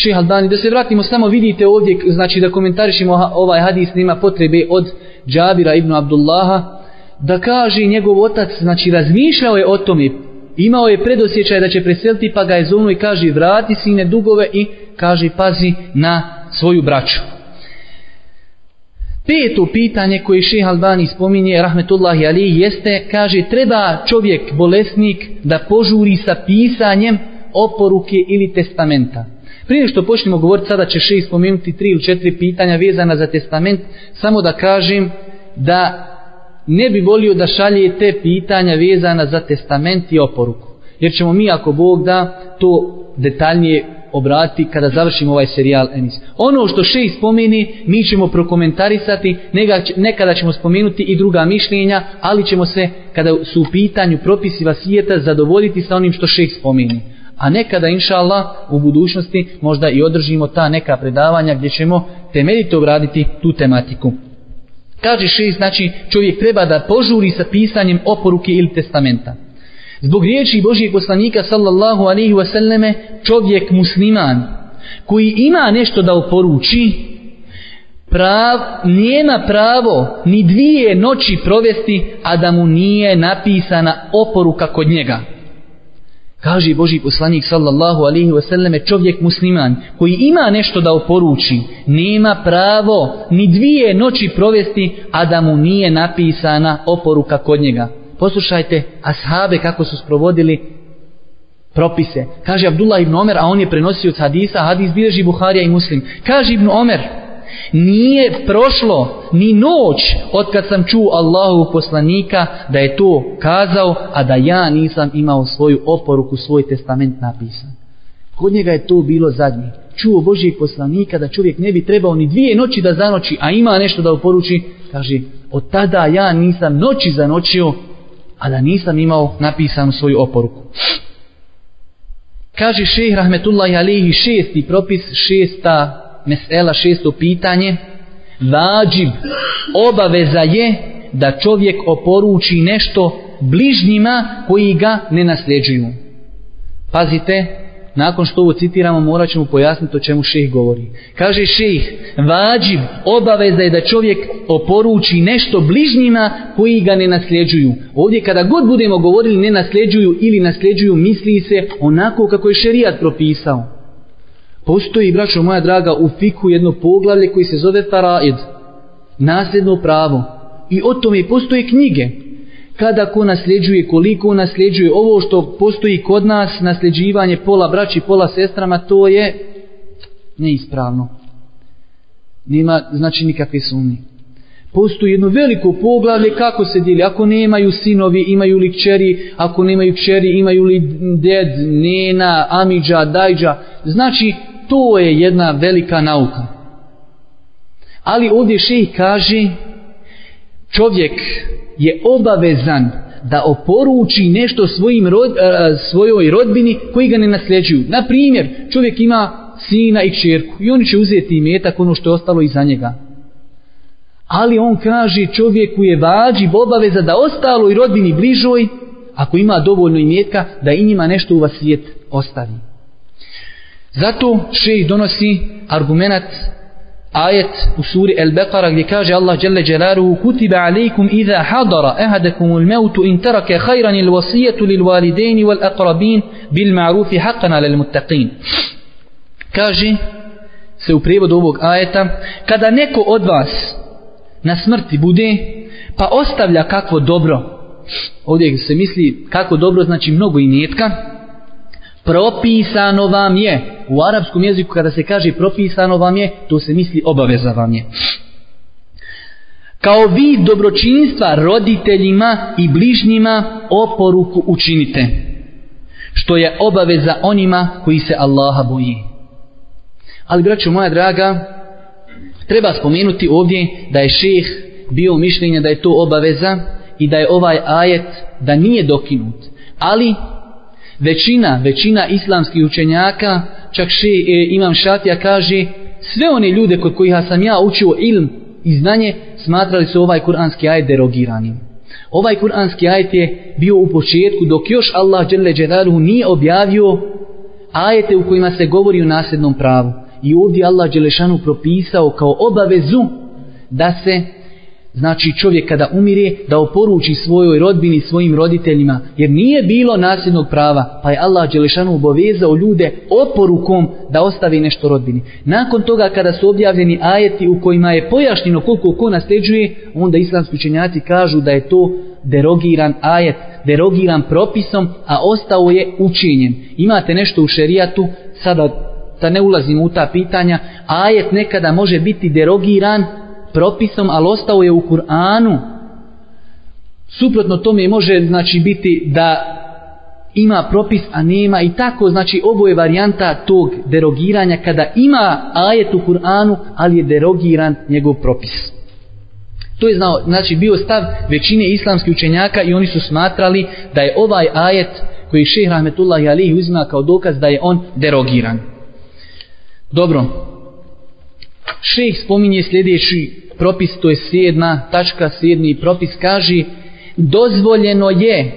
Šeha Albani, da se vratimo samo vidite ovdje, znači da komentarišimo ovaj hadis, nema potrebe od Džabira ibn Abdullaha, da kaže njegov otac, znači razmišljao je o tome, imao je predosjećaj da će preseliti, pa ga je zovnuo i kaže vrati sine dugove i kaže pazi na svoju braću. Peto pitanje koje šeha Albani spominje, rahmetullahi ali, jeste, kaže, treba čovjek, bolesnik, da požuri sa pisanjem oporuke ili testamenta. Prije što počnemo govoriti, sada će šest spomenuti tri ili četiri pitanja vezana za testament, samo da kažem da ne bi volio da šalje te pitanja vezana za testament i oporuku. Jer ćemo mi, ako Bog da, to detaljnije obrati kada završimo ovaj serijal emis. Ono što še spomeni, mi ćemo prokomentarisati, nekada ćemo spomenuti i druga mišljenja, ali ćemo se, kada su u pitanju propisi vasijeta, zadovoljiti sa onim što še spomeni a nekada inša Allah u budućnosti možda i održimo ta neka predavanja gdje ćemo temeljito obraditi tu tematiku. Kaže šest, znači čovjek treba da požuri sa pisanjem oporuke ili testamenta. Zbog riječi Božijeg poslanika sallallahu alaihi wasallame čovjek musliman koji ima nešto da oporuči prav, nema pravo ni dvije noći provesti a da mu nije napisana oporuka kod njega. Kaže Boži poslanik sallallahu alaihi wasallame čovjek musliman koji ima nešto da oporuči, nema pravo ni dvije noći provesti, a da mu nije napisana oporuka kod njega. Poslušajte ashabe kako su sprovodili propise. Kaže Abdullah ibn Omer, a on je prenosio od hadisa, hadis bilježi Buharija i Muslim. Kaže ibn Omer, nije prošlo ni noć od kad sam čuo Allahu poslanika da je to kazao, a da ja nisam imao svoju oporuku, svoj testament napisan. Kod njega je to bilo zadnje. Čuo Božijeg poslanika da čovjek ne bi trebao ni dvije noći da zanoći, a ima nešto da uporuči, kaže, od tada ja nisam noći zanočio, a da nisam imao napisanu svoju oporuku. Kaže šeh rahmetullahi alihi šesti propis, šesta mesela šesto pitanje. Vađib obaveza je da čovjek oporuči nešto bližnjima koji ga ne nasljeđuju. Pazite nakon što ovo citiramo morat ćemo pojasniti o čemu šejh govori. Kaže šejh, vađib obaveza je da čovjek oporuči nešto bližnjima koji ga ne nasljeđuju. Ovdje kada god budemo govorili ne nasljeđuju ili nasljeđuju misli se onako kako je šerijat propisao. Postoji, braćo moja draga, u fiku jedno poglavlje koji se zove Faraid, nasljedno pravo. I o tome postoje knjige. Kada ko nasljeđuje, koliko nasljeđuje, ovo što postoji kod nas, nasljeđivanje pola braći, pola sestrama, to je neispravno. Nema, znači, nikakve sumnje. Postoji jedno veliko poglavlje kako se dijeli. Ako nemaju sinovi, imaju li kćeri, ako nemaju kćeri, imaju li ded, nena, amidža, dajđa. Znači, to je jedna velika nauka. Ali ovdje ših kaže čovjek je obavezan da oporuči nešto svojim rod, e, e, svojoj rodbini koji ga ne nasljeđuju. Na primjer, čovjek ima sina i čerku i oni će uzeti imetak ono što je ostalo iza njega. Ali on kaže čovjeku je vađi obaveza da ostalo i rodbini bližoj, ako ima dovoljno imetka, da i njima nešto u svijet ostavi. Zato šejh donosi argumentat ajet u suri El-Beqara gdje kaže Allah dželle Jalaluhu kutiba alaikum iza hadara ahadakum al-mautu in taraka khayran al-wasiyatu lil walidaini wal aqrabin bil ma'rufi haqqan 'ala al-muttaqin kaže se u prijevodu ovog ajeta kada neko od vas na smrti bude pa ostavlja kakvo dobro. Ovdje se misli kako dobro znači mnogo imetka propisano vam je u arapskom jeziku kada se kaže propisano vam je to se misli obaveza vam je. Kao vi dobročinstva roditeljima i bližnjima oporuku učinite što je obaveza onima koji se Allaha boji. Ali braćo moja draga treba spomenuti ovdje da je šeh bio mišljenja da je to obaveza i da je ovaj ajet da nije dokinut ali većina, većina islamskih učenjaka, čak še e, imam šatija kaže, sve one ljude kod kojih sam ja učio ilm i znanje, smatrali su ovaj kuranski ajet derogiranim. Ovaj kuranski ajet je bio u početku dok još Allah dželle dželaluhu nije objavio ajete u kojima se govori o nasljednom pravu. I ovdje Allah dželešanu propisao kao obavezu da se Znači čovjek kada umire da oporuči svojoj rodbini, svojim roditeljima, jer nije bilo nasljednog prava, pa je Allah Đelešanu obavezao ljude oporukom da ostavi nešto rodbini. Nakon toga kada su objavljeni ajeti u kojima je pojašnjeno koliko ko nasljeđuje, onda islamski učenjaci kažu da je to derogiran ajet, derogiran propisom, a ostao je učinjen. Imate nešto u šerijatu, sada da ne ulazimo u ta pitanja, ajet nekada može biti derogiran propisom, ali ostao je u Kur'anu. Suprotno tome može znači biti da ima propis, a nema i tako, znači ovo je varijanta tog derogiranja kada ima ajet u Kur'anu, ali je derogiran njegov propis. To je znao, znači bio stav većine islamskih učenjaka i oni su smatrali da je ovaj ajet koji šehr Rahmetullahi Alihi uzima kao dokaz da je on derogiran. Dobro, šeh spominje sljedeći propis, to je sedma tačka, sedmi propis, kaže dozvoljeno je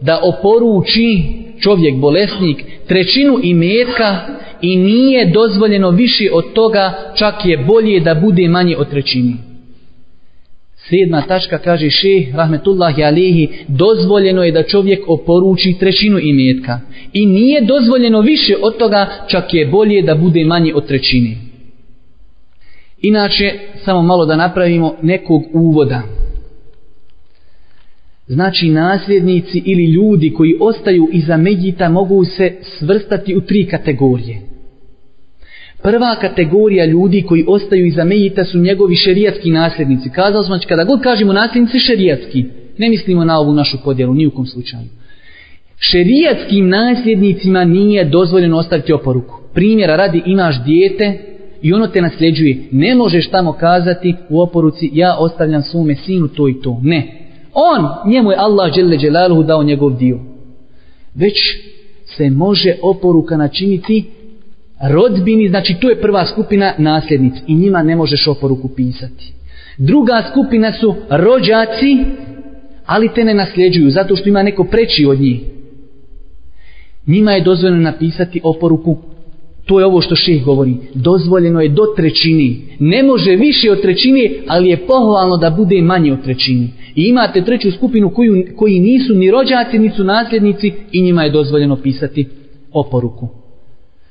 da oporuči čovjek bolesnik trećinu imetka i nije dozvoljeno više od toga, čak je bolje da bude manje od trećini. Sedma tačka kaže šeh, rahmetullahi alihi, dozvoljeno je da čovjek oporuči trećinu imetka. I nije dozvoljeno više od toga, čak je bolje da bude manje od trećine. Inače, samo malo da napravimo nekog uvoda. Znači, nasljednici ili ljudi koji ostaju iza Medjita mogu se svrstati u tri kategorije. Prva kategorija ljudi koji ostaju iza Medjita su njegovi šerijatski nasljednici. Kazao smo, znači, kada god kažemo nasljednici šerijatski, ne mislimo na ovu našu podjelu, ni u kom slučaju. Šerijatskim nasljednicima nije dozvoljeno ostaviti oporuku. Primjera radi, imaš dijete, i ono te nasljeđuje. Ne možeš tamo kazati u oporuci ja ostavljam svome sinu to i to. Ne. On, njemu je Allah dželle dželaluhu dao njegov dio. Već se može oporuka načiniti rodbini, znači to je prva skupina nasljednic i njima ne možeš oporuku pisati. Druga skupina su rođaci, ali te ne nasljeđuju zato što ima neko preći od njih. Njima je dozvoljeno napisati oporuku To je ovo što ših govori. Dozvoljeno je do trećini. Ne može više od trećine, ali je pohvalno da bude manje od trećini. I imate treću skupinu koju, koji nisu ni rođaci, ni su nasljednici i njima je dozvoljeno pisati oporuku.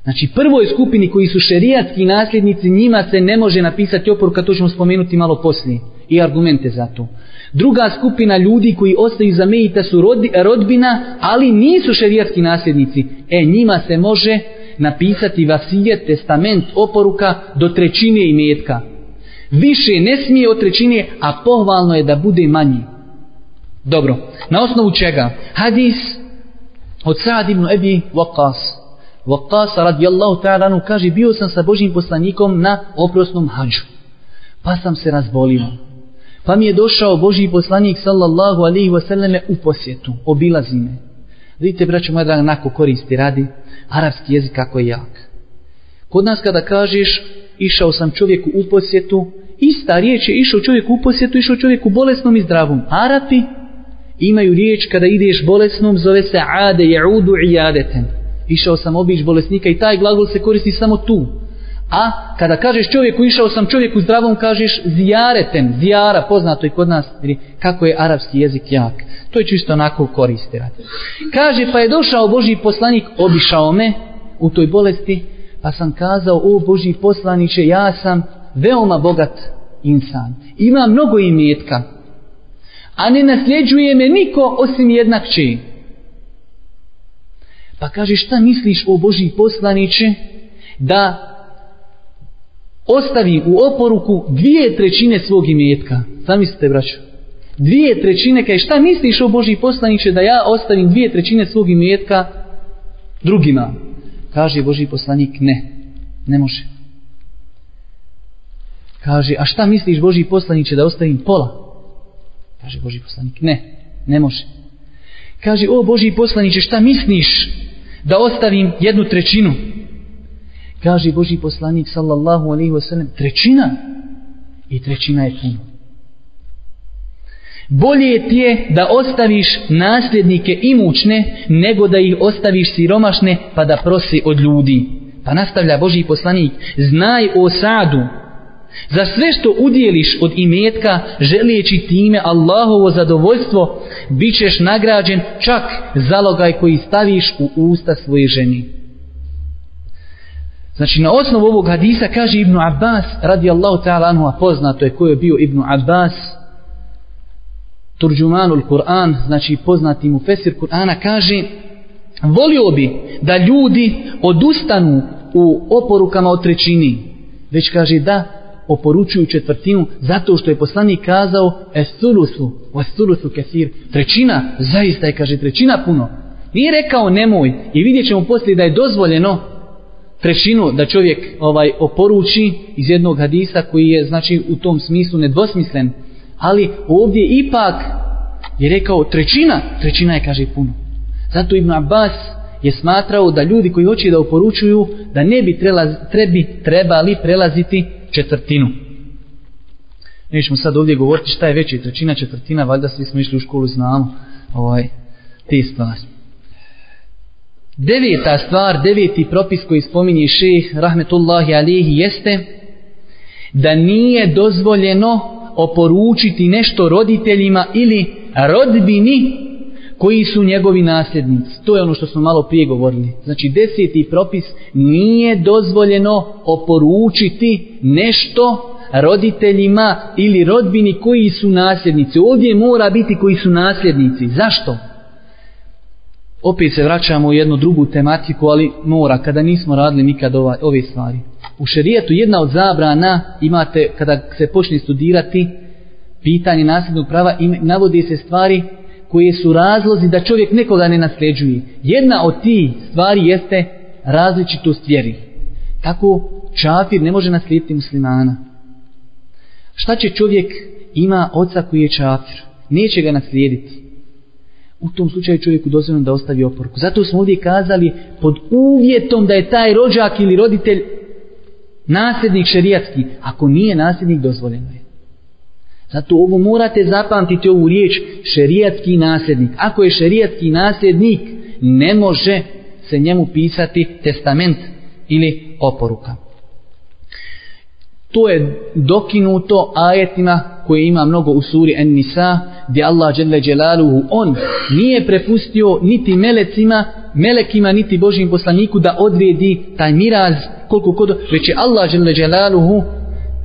Znači prvoj skupini koji su šerijatski nasljednici, njima se ne može napisati oporuka, to ćemo spomenuti malo poslije. I argumente za to. Druga skupina ljudi koji ostaju za mejita su rodbina, ali nisu šerijatski nasljednici. E, njima se može napisati vasijet, testament, oporuka do trećine imetka. Više ne smije od trećine, a pohvalno je da bude manji. Dobro, na osnovu čega? Hadis od Sa'ad ibn Ebi Waqas, Waqas radijallahu ta'ala kaže bio sam sa Božim poslanikom na oprosnom hađu. Pa sam se razbolio. Pa mi je došao Božji poslanik sallallahu alaihi wasallame u posjetu. Obilazi me. Vidite, braćo moja draga, nako koristi radi arapski jezik kako je jak. Kod nas kada kažeš išao sam čovjeku u posjetu, ista riječ je išao čovjeku u posjetu, išao čovjeku bolesnom i zdravom. Arapi imaju riječ kada ideš bolesnom, zove se ade jaudu i jadeten. Išao sam obić bolesnika i taj glagol se koristi samo tu. A kada kažeš čovjeku, išao sam čovjeku zdravom, kažeš zijareten, zijara, poznato i kod nas, kako je arapski jezik jak. To je čisto onako koristirati. Kaže, pa je došao Boži poslanik, obišao me u toj bolesti, pa sam kazao, o Boži poslaniće, ja sam veoma bogat insan. Ima mnogo imetka, a ne nasljeđuje me niko osim jednak či. Pa kaže, šta misliš o Boži poslaniće, da ostavi u oporuku dvije trećine svog imetka. Zamislite, braćo. Dvije trećine, kaj šta misliš o Boži poslaniće da ja ostavim dvije trećine svog imetka drugima? Kaže Boži poslanik, ne. Ne može. Kaže, a šta misliš Boži poslaniće da ostavim pola? Kaže Boži poslanik, ne. Ne može. Kaže, o Boži poslaniće, šta misliš da ostavim jednu trećinu? Kaže Boži poslanik sallallahu alaihi wasallam, trećina i trećina je puno. Bolje ti je da ostaviš nasljednike imućne nego da ih ostaviš siromašne pa da prosi od ljudi. Pa nastavlja Boži poslanik, znaj o sadu, za sve što udjeliš od imetka želijeći time Allahovo zadovoljstvo, bit ćeš nagrađen čak zalogaj koji staviš u usta svoje ženi. Znači na osnovu ovog hadisa kaže Ibnu Abbas radijallahu ta'ala anhu, a poznato je ko je bio Ibnu Abbas, turđumanul Kur'an, znači poznati mu fesir Kur'ana, kaže volio bi da ljudi odustanu u oporukama o trećini, već kaže da oporučuju četvrtinu zato što je poslanik kazao esulusu, esulusu kesir, trećina, zaista je kaže trećina puno. Nije rekao nemoj. I vidjet ćemo poslije da je dozvoljeno prešinu da čovjek ovaj oporuči iz jednog hadisa koji je znači u tom smislu nedvosmislen. Ali ovdje ipak je rekao trećina trećina je kaže puno. Zato Ibn Abbas je smatrao da ljudi koji hoće da oporučuju da ne bi trelaz, trebi, trebali prelaziti četvrtinu. Nećemo sad ovdje govoriti šta je veća trećina četvrtina valjda svi smo išli u školu znamo ovaj, te stvari. Deveta stvar, deveti propis koji spominje šeh rahmetullahi alihi jeste da nije dozvoljeno oporučiti nešto roditeljima ili rodbini koji su njegovi nasljednici. To je ono što smo malo prije govorili. Znači deseti propis nije dozvoljeno oporučiti nešto roditeljima ili rodbini koji su nasljednici. Ovdje mora biti koji su nasljednici. Zašto? Opet se vraćamo u jednu drugu tematiku, ali mora, kada nismo radili nikad ova, ove stvari. U šerijetu jedna od zabrana imate, kada se počne studirati pitanje nasljednog prava, im, navodi se stvari koje su razlozi da čovjek nekoga ne nasljeđuje. Jedna od ti stvari jeste različitost vjeri. Tako čafir ne može naslijediti muslimana? Šta će čovjek ima oca koji je čafir? Neće ga naslijediti u tom slučaju čovjeku dozvoljeno da ostavi oporku. Zato smo ovdje kazali pod uvjetom da je taj rođak ili roditelj nasljednik šerijatski. Ako nije nasljednik, dozvoljeno je. Zato ovo morate zapamtiti ovu riječ šerijatski nasljednik. Ako je šerijatski nasljednik, ne može se njemu pisati testament ili oporuka. To je dokinuto ajetima koje ima mnogo u suri En-Nisa, gdje Allah dželle dželaluhu on nije prepustio niti melecima, melekima niti Božim poslaniku da odredi taj miraz koliko kod već je Allah dželle dželaluhu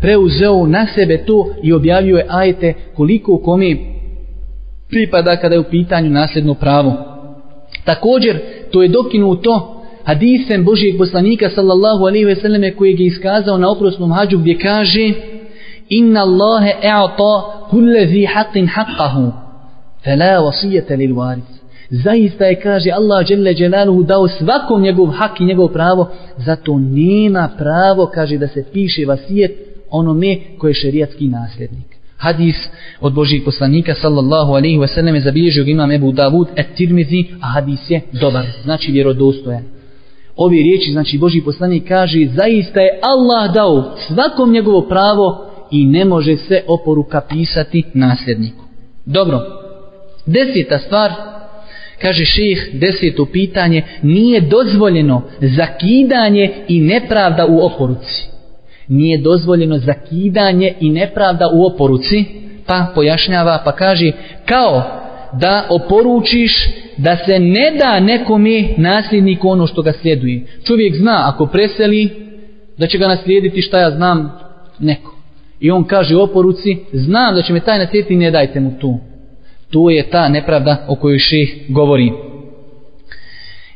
preuzeo na sebe to i objavio je ajete koliko kome pripada kada je u pitanju nasljedno pravo. Također, to je dokinuto hadisem Božijeg poslanika sallallahu alaihi ve selleme kojeg je iskazao na oprosnom hađu gdje kaže inna Allahe e'ata kulle zi haqqin haqqahu fela wasijete lil varis Zaista je, kaže Allah Đelle Đelaluhu, dao svakom njegov hak i njegov pravo, zato nema pravo, kaže, da se piše vasijet onome koje je šerijatski nasljednik. Hadis od Božijeg poslanika sallallahu alaihi wa sallam je zabilježio imam Ebu Davud et Tirmizi, a hadis je dobar, znači vjerodostojan. Ove riječi, znači Boži poslanik kaže, zaista je Allah dao svakom njegovo pravo i ne može se oporuka pisati nasljedniku. Dobro, deseta stvar, kaže ših, deseto pitanje, nije dozvoljeno zakidanje i nepravda u oporuci. Nije dozvoljeno zakidanje i nepravda u oporuci, pa pojašnjava, pa kaže, kao da oporučiš da se ne da nekome nasljedniku ono što ga sljeduje. Čovjek zna, ako preseli, da će ga naslijediti šta ja znam neko. I on kaže oporuci, znam da će me taj naslijediti, ne dajte mu tu. To je ta nepravda o kojoj šeh govori.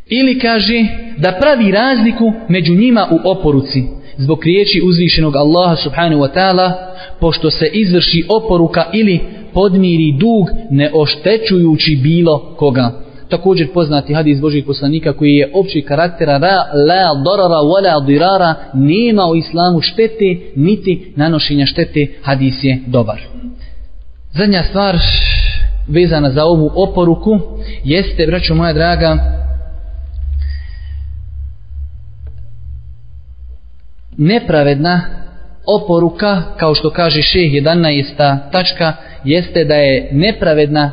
Ili kaže da pravi razliku među njima u oporuci zbog riječi uzvišenog Allaha subhanahu wa ta'ala pošto se izvrši oporuka ili podmiri dug ne oštećujući bilo koga. Također poznati hadis Božih poslanika koji je opći karaktera ra, la dorara wala dirara nema u islamu štete niti nanošenja štete hadis je dobar. Zadnja stvar vezana za ovu oporuku jeste, braćo moja draga, nepravedna oporuka, kao što kaže šeh 11. tačka, jeste da je nepravedna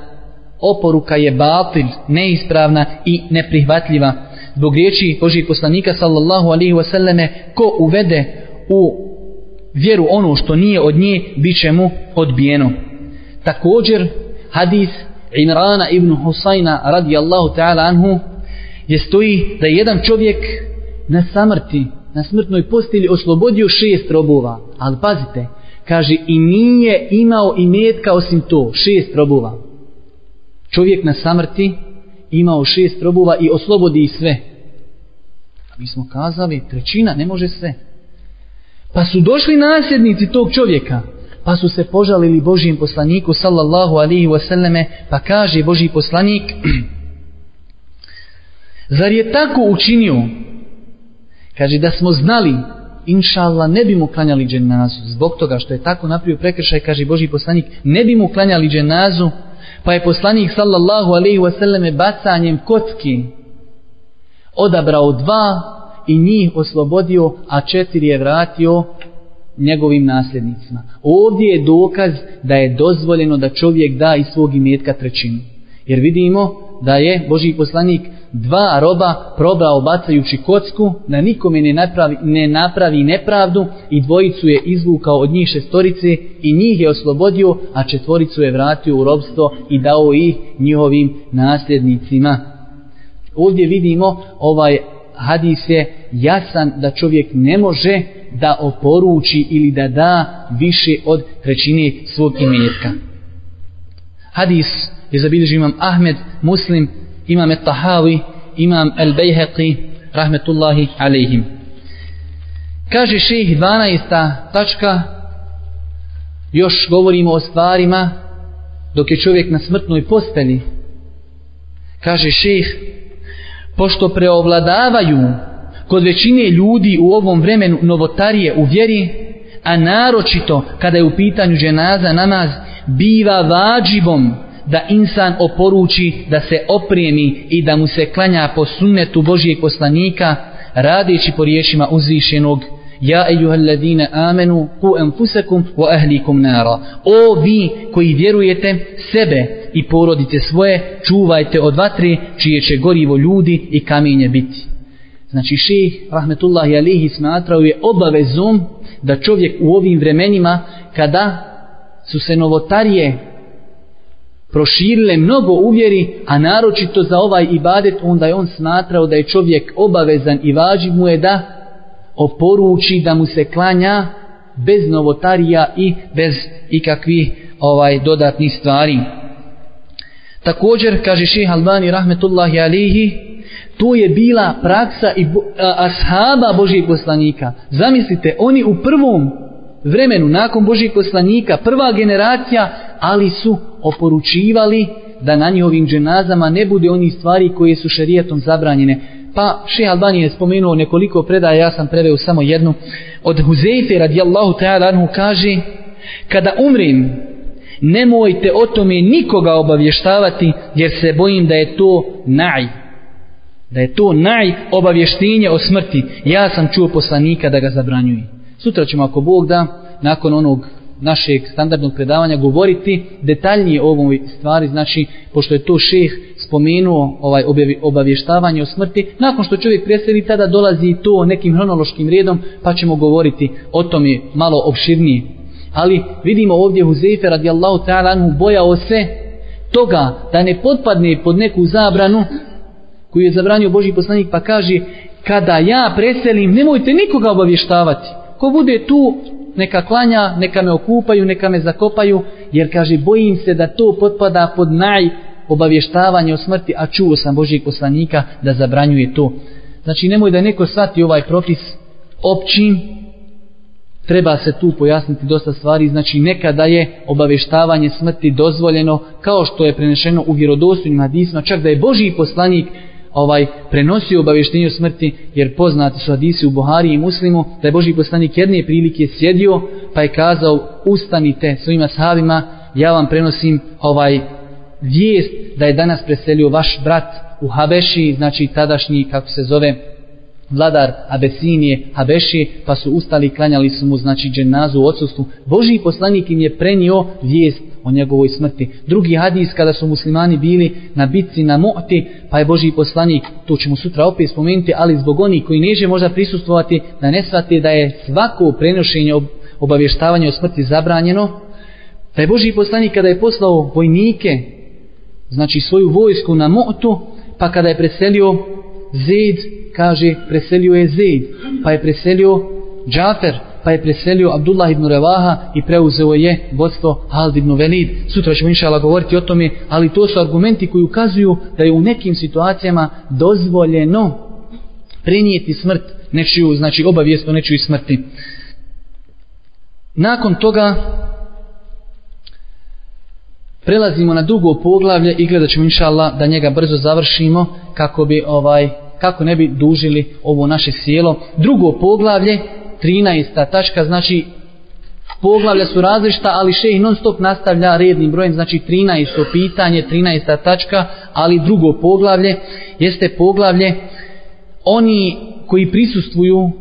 oporuka je batil, neispravna i neprihvatljiva. Zbog riječi Božih poslanika sallallahu alaihi wasallame, ko uvede u vjeru ono što nije od nje, bit će mu odbijeno. Također, hadis Imrana ibn Husayna radijallahu ta'ala anhu je stoji da jedan čovjek na samrti, na smrtnoj postelji oslobodio šest robova. Ali pazite, kaže i nije imao i metka osim to, šest robova. Čovjek na samrti imao šest robova i oslobodi ih sve. A mi smo kazali, trećina, ne može sve. Pa su došli nasljednici tog čovjeka, pa su se požalili Božijem poslaniku sallallahu alihi wasallame, pa kaže Božji poslanik, [clears throat] zar je tako učinio, kaže da smo znali, inša Allah, ne bi mu klanjali dženazu, zbog toga što je tako napravio prekršaj, kaže Boži poslanik, ne bi mu klanjali dženazu, pa je poslanik sallallahu alaihi wasallame bacanjem kocki odabrao dva i njih oslobodio, a četiri je vratio njegovim nasljednicima. Ovdje je dokaz da je dozvoljeno da čovjek da iz svog imetka trećinu. Jer vidimo da je Boži poslanik dva roba probao bacajući kocku, na nikome ne napravi, ne napravi nepravdu i dvojicu je izvukao od njih šestorice i njih je oslobodio, a četvoricu je vratio u robstvo i dao ih njihovim nasljednicima. Ovdje vidimo ovaj hadis je jasan da čovjek ne može da oporuči ili da da više od trećine svog imetka. Hadis je zabilježio imam Ahmed, Muslim, imam Tahawi, imam El Bejheqi, rahmetullahi alaihim. Kaže ših 12. tačka, još govorimo o stvarima dok je čovjek na smrtnoj posteli. Kaže ših, pošto preovladavaju kod većine ljudi u ovom vremenu novotarije u vjeri, a naročito kada je u pitanju dženaza namaz, biva vađibom da insan oporuči da se oprijemi i da mu se klanja po sunnetu Božijeg poslanika, radeći po riješima uzvišenog Ja ejuhalladine amenu ku enfusekum wa ahlikum nara. O vi koji vjerujete sebe i porodite svoje, čuvajte od vatre čije će gorivo ljudi i kamenje biti. Znači šejh rahmetullahi alihi, smatrao je obavezom da čovjek u ovim vremenima, kada su se novotarije proširile mnogo uvjeri, a naročito za ovaj ibadet, onda je on smatrao da je čovjek obavezan i važi mu je da oporuči da mu se klanja bez novotarija i bez ikakvih ovaj dodatnih stvari. Također, kaže ših Albani, rahmetullahi alihi, To je bila praksa i bo, a, ashaba Božijeg poslanika. Zamislite, oni u prvom vremenu, nakon Božih poslanika, prva generacija, ali su oporučivali da na njihovim dženazama ne bude oni stvari koje su šerijetom zabranjene. Pa Šeha Albani je spomenuo nekoliko predaja, ja sam preveo samo jednu. Od Huzeyfe radijallahu ta'ala anhu kaže, kada umrim, nemojte o tome nikoga obavještavati, jer se bojim da je to naj. Da je to naj obavještenje o smrti. Ja sam čuo poslanika da ga zabranjuje. Sutra ćemo, ako Bog da, nakon onog našeg standardnog predavanja govoriti detaljnije o ovoj stvari, znači, pošto je to šeh spomenuo ovaj obavještavanje o smrti, nakon što čovjek preseli, tada dolazi to nekim hronološkim redom, pa ćemo govoriti o tome malo opširnije. Ali vidimo ovdje Huzefe radijallahu ta'ala anhu bojao se toga da ne potpadne pod neku zabranu koju je zabranio Boži poslanik pa kaže kada ja preselim nemojte nikoga obavještavati. Ko bude tu neka klanja, neka me okupaju, neka me zakopaju, jer kaže, bojim se da to potpada pod naj obavještavanje o smrti, a čuo sam Božijeg poslanika da zabranjuje to. Znači, nemoj da neko shvati ovaj propis općim, treba se tu pojasniti dosta stvari, znači nekada je obavještavanje smrti dozvoljeno, kao što je prenešeno u vjerodostojnim hadisma, čak da je Božiji poslanik ovaj prenosio obavještenje o smrti jer poznati su hadisi u Buhari i Muslimu da je Boži poslanik jedne prilike sjedio pa je kazao ustanite svojim sahabima, ja vam prenosim ovaj vijest da je danas preselio vaš brat u Habeši znači tadašnji kako se zove vladar Abesinije Habeši pa su ustali klanjali su mu znači dženazu u odsustvu Boži poslanik im je prenio vijest o njegovoj smrti. Drugi hadis kada su muslimani bili na bitci na Mu'ti, pa je Boži poslanik, to ćemo sutra opet spomenuti, ali zbog onih koji neže možda prisustovati, da ne shvate da je svako prenošenje obavještavanje o smrti zabranjeno, da je Boži poslanik kada je poslao vojnike, znači svoju vojsku na Mu'tu, pa kada je preselio Zed, kaže, preselio je Zed, pa je preselio Džafer, pa je preselio Abdullah ibn Revaha i preuzeo je vodstvo Hald ibn Velid. Sutra ćemo inšala govoriti o tome, ali to su argumenti koji ukazuju da je u nekim situacijama dozvoljeno prenijeti smrt nečiju, znači obavijest o nečiju smrti. Nakon toga prelazimo na drugo poglavlje i gledat ćemo inšala da njega brzo završimo kako bi ovaj kako ne bi dužili ovo naše sjelo. Drugo poglavlje 13. tačka, znači poglavlja su različita, ali šejh non stop nastavlja rednim brojem, znači 13. pitanje, 13. tačka, ali drugo poglavlje jeste poglavlje oni koji prisustvuju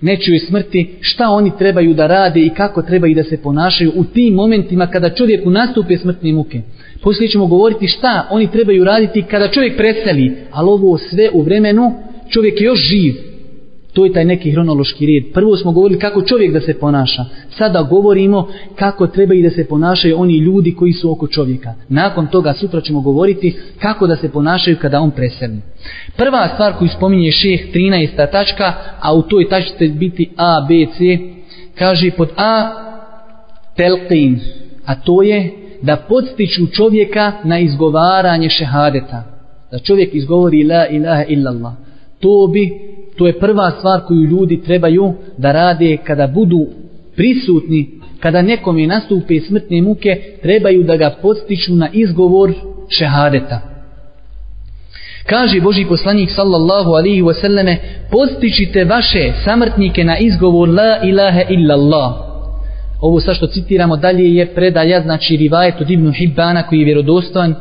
nečoj smrti, šta oni trebaju da rade i kako trebaju da se ponašaju u tim momentima kada čovjeku nastupe smrtne muke. Poslije ćemo govoriti šta oni trebaju raditi kada čovjek preseli, ali ovo sve u vremenu čovjek je još živ, To je taj neki hronološki red. Prvo smo govorili kako čovjek da se ponaša. Sada govorimo kako treba i da se ponašaju oni ljudi koji su oko čovjeka. Nakon toga sutra ćemo govoriti kako da se ponašaju kada on preseli. Prva stvar koju spominje šeh 13. tačka, a u toj tački će biti A, B, C, kaže pod A telqin, a to je da podstiču čovjeka na izgovaranje šehadeta. Da čovjek izgovori la ilaha illallah. To bi to je prva stvar koju ljudi trebaju da rade kada budu prisutni, kada nekom je nastupe smrtne muke, trebaju da ga postiču na izgovor šehadeta. Kaže Boži poslanik sallallahu alihi wasallame, postičite vaše samrtnike na izgovor la ilaha illallah. Ovo sa što citiramo dalje je predaja, znači rivajet od Ibnu Hibbana koji je vjerodostojan,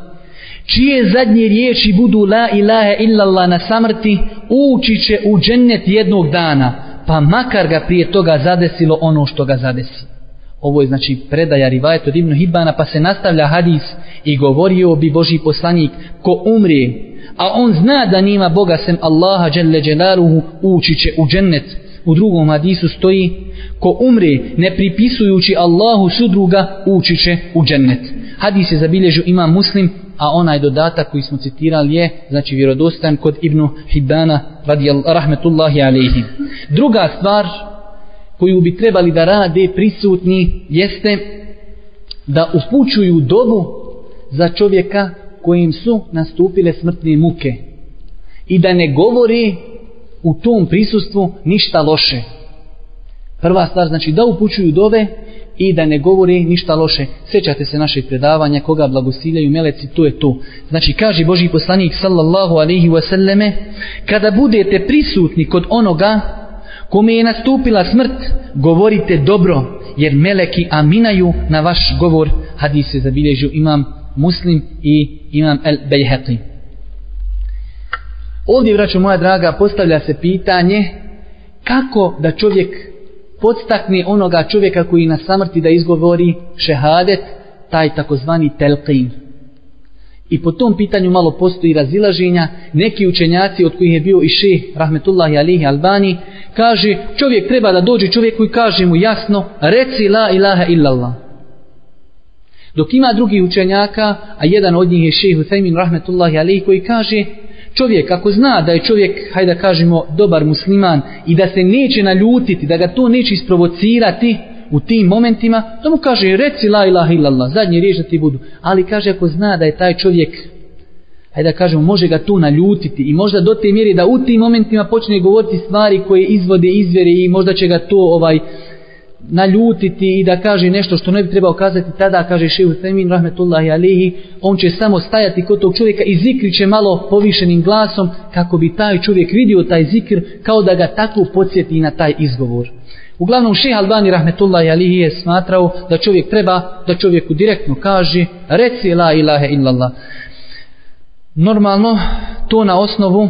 čije zadnje riječi budu la ilaha illallah na samrti, ući će u džennet jednog dana, pa makar ga prije toga zadesilo ono što ga zadesi. Ovo je znači predaja rivajet od Ibnu Hibana, pa se nastavlja hadis i govorio bi Boži poslanik, ko umrije, a on zna da nima Boga sem Allaha dželle dželaluhu, ući će u džennet. U drugom hadisu stoji, ko umri ne pripisujući Allahu sudruga, ući će u džennet. Hadis je zabilježio ima muslim a onaj dodatak koji smo citirali je, znači vjerodostan kod Ibnu Hibana, radijal, rahmetullahi alaihi. Druga stvar koju bi trebali da rade prisutni jeste da upućuju dobu za čovjeka kojim su nastupile smrtne muke i da ne govori u tom prisustvu ništa loše. Prva stvar znači da upućuju dove i da ne govori ništa loše. Sjećate se naših predavanja, koga blagosiljaju meleci, to je to. Znači, kaže Boži poslanik sallallahu alaihi wasallame, kada budete prisutni kod onoga kome je nastupila smrt, govorite dobro, jer meleki aminaju na vaš govor. Hadis se zabilježio imam muslim i imam el bejheqi. Ovdje, vraću moja draga, postavlja se pitanje kako da čovjek podstakne onoga čovjeka koji na samrti da izgovori šehadet, taj takozvani telqin. I po tom pitanju malo postoji razilaženja. Neki učenjaci od kojih je bio i šeh Rahmetullahi Alihi Albani kaže čovjek treba da dođe čovjeku i kaže mu jasno reci la ilaha illallah. Dok ima drugi učenjaka, a jedan od njih je šeh Husaymin Rahmetullahi Alihi koji kaže čovjek ako zna da je čovjek, hajde da kažemo, dobar musliman i da se neće naljutiti, da ga to neće isprovocirati u tim momentima, to mu kaže reci la ilaha illallah, zadnje riječ da ti budu. Ali kaže ako zna da je taj čovjek, hajde da kažemo, može ga to naljutiti i možda do te mjeri da u tim momentima počne govoriti stvari koje izvode izvjere i možda će ga to ovaj naljutiti i da kaže nešto što ne bi trebao kazati tada kaže šehu Semin rahmetullahi alihi on će samo stajati kod tog čovjeka i zikri će malo povišenim glasom kako bi taj čovjek vidio taj zikr kao da ga tako podsjeti na taj izgovor. Uglavnom šeha Albani rahmetullahi alihi je smatrao da čovjek treba da čovjeku direktno kaže reci la ilaha illallah. Normalno to na osnovu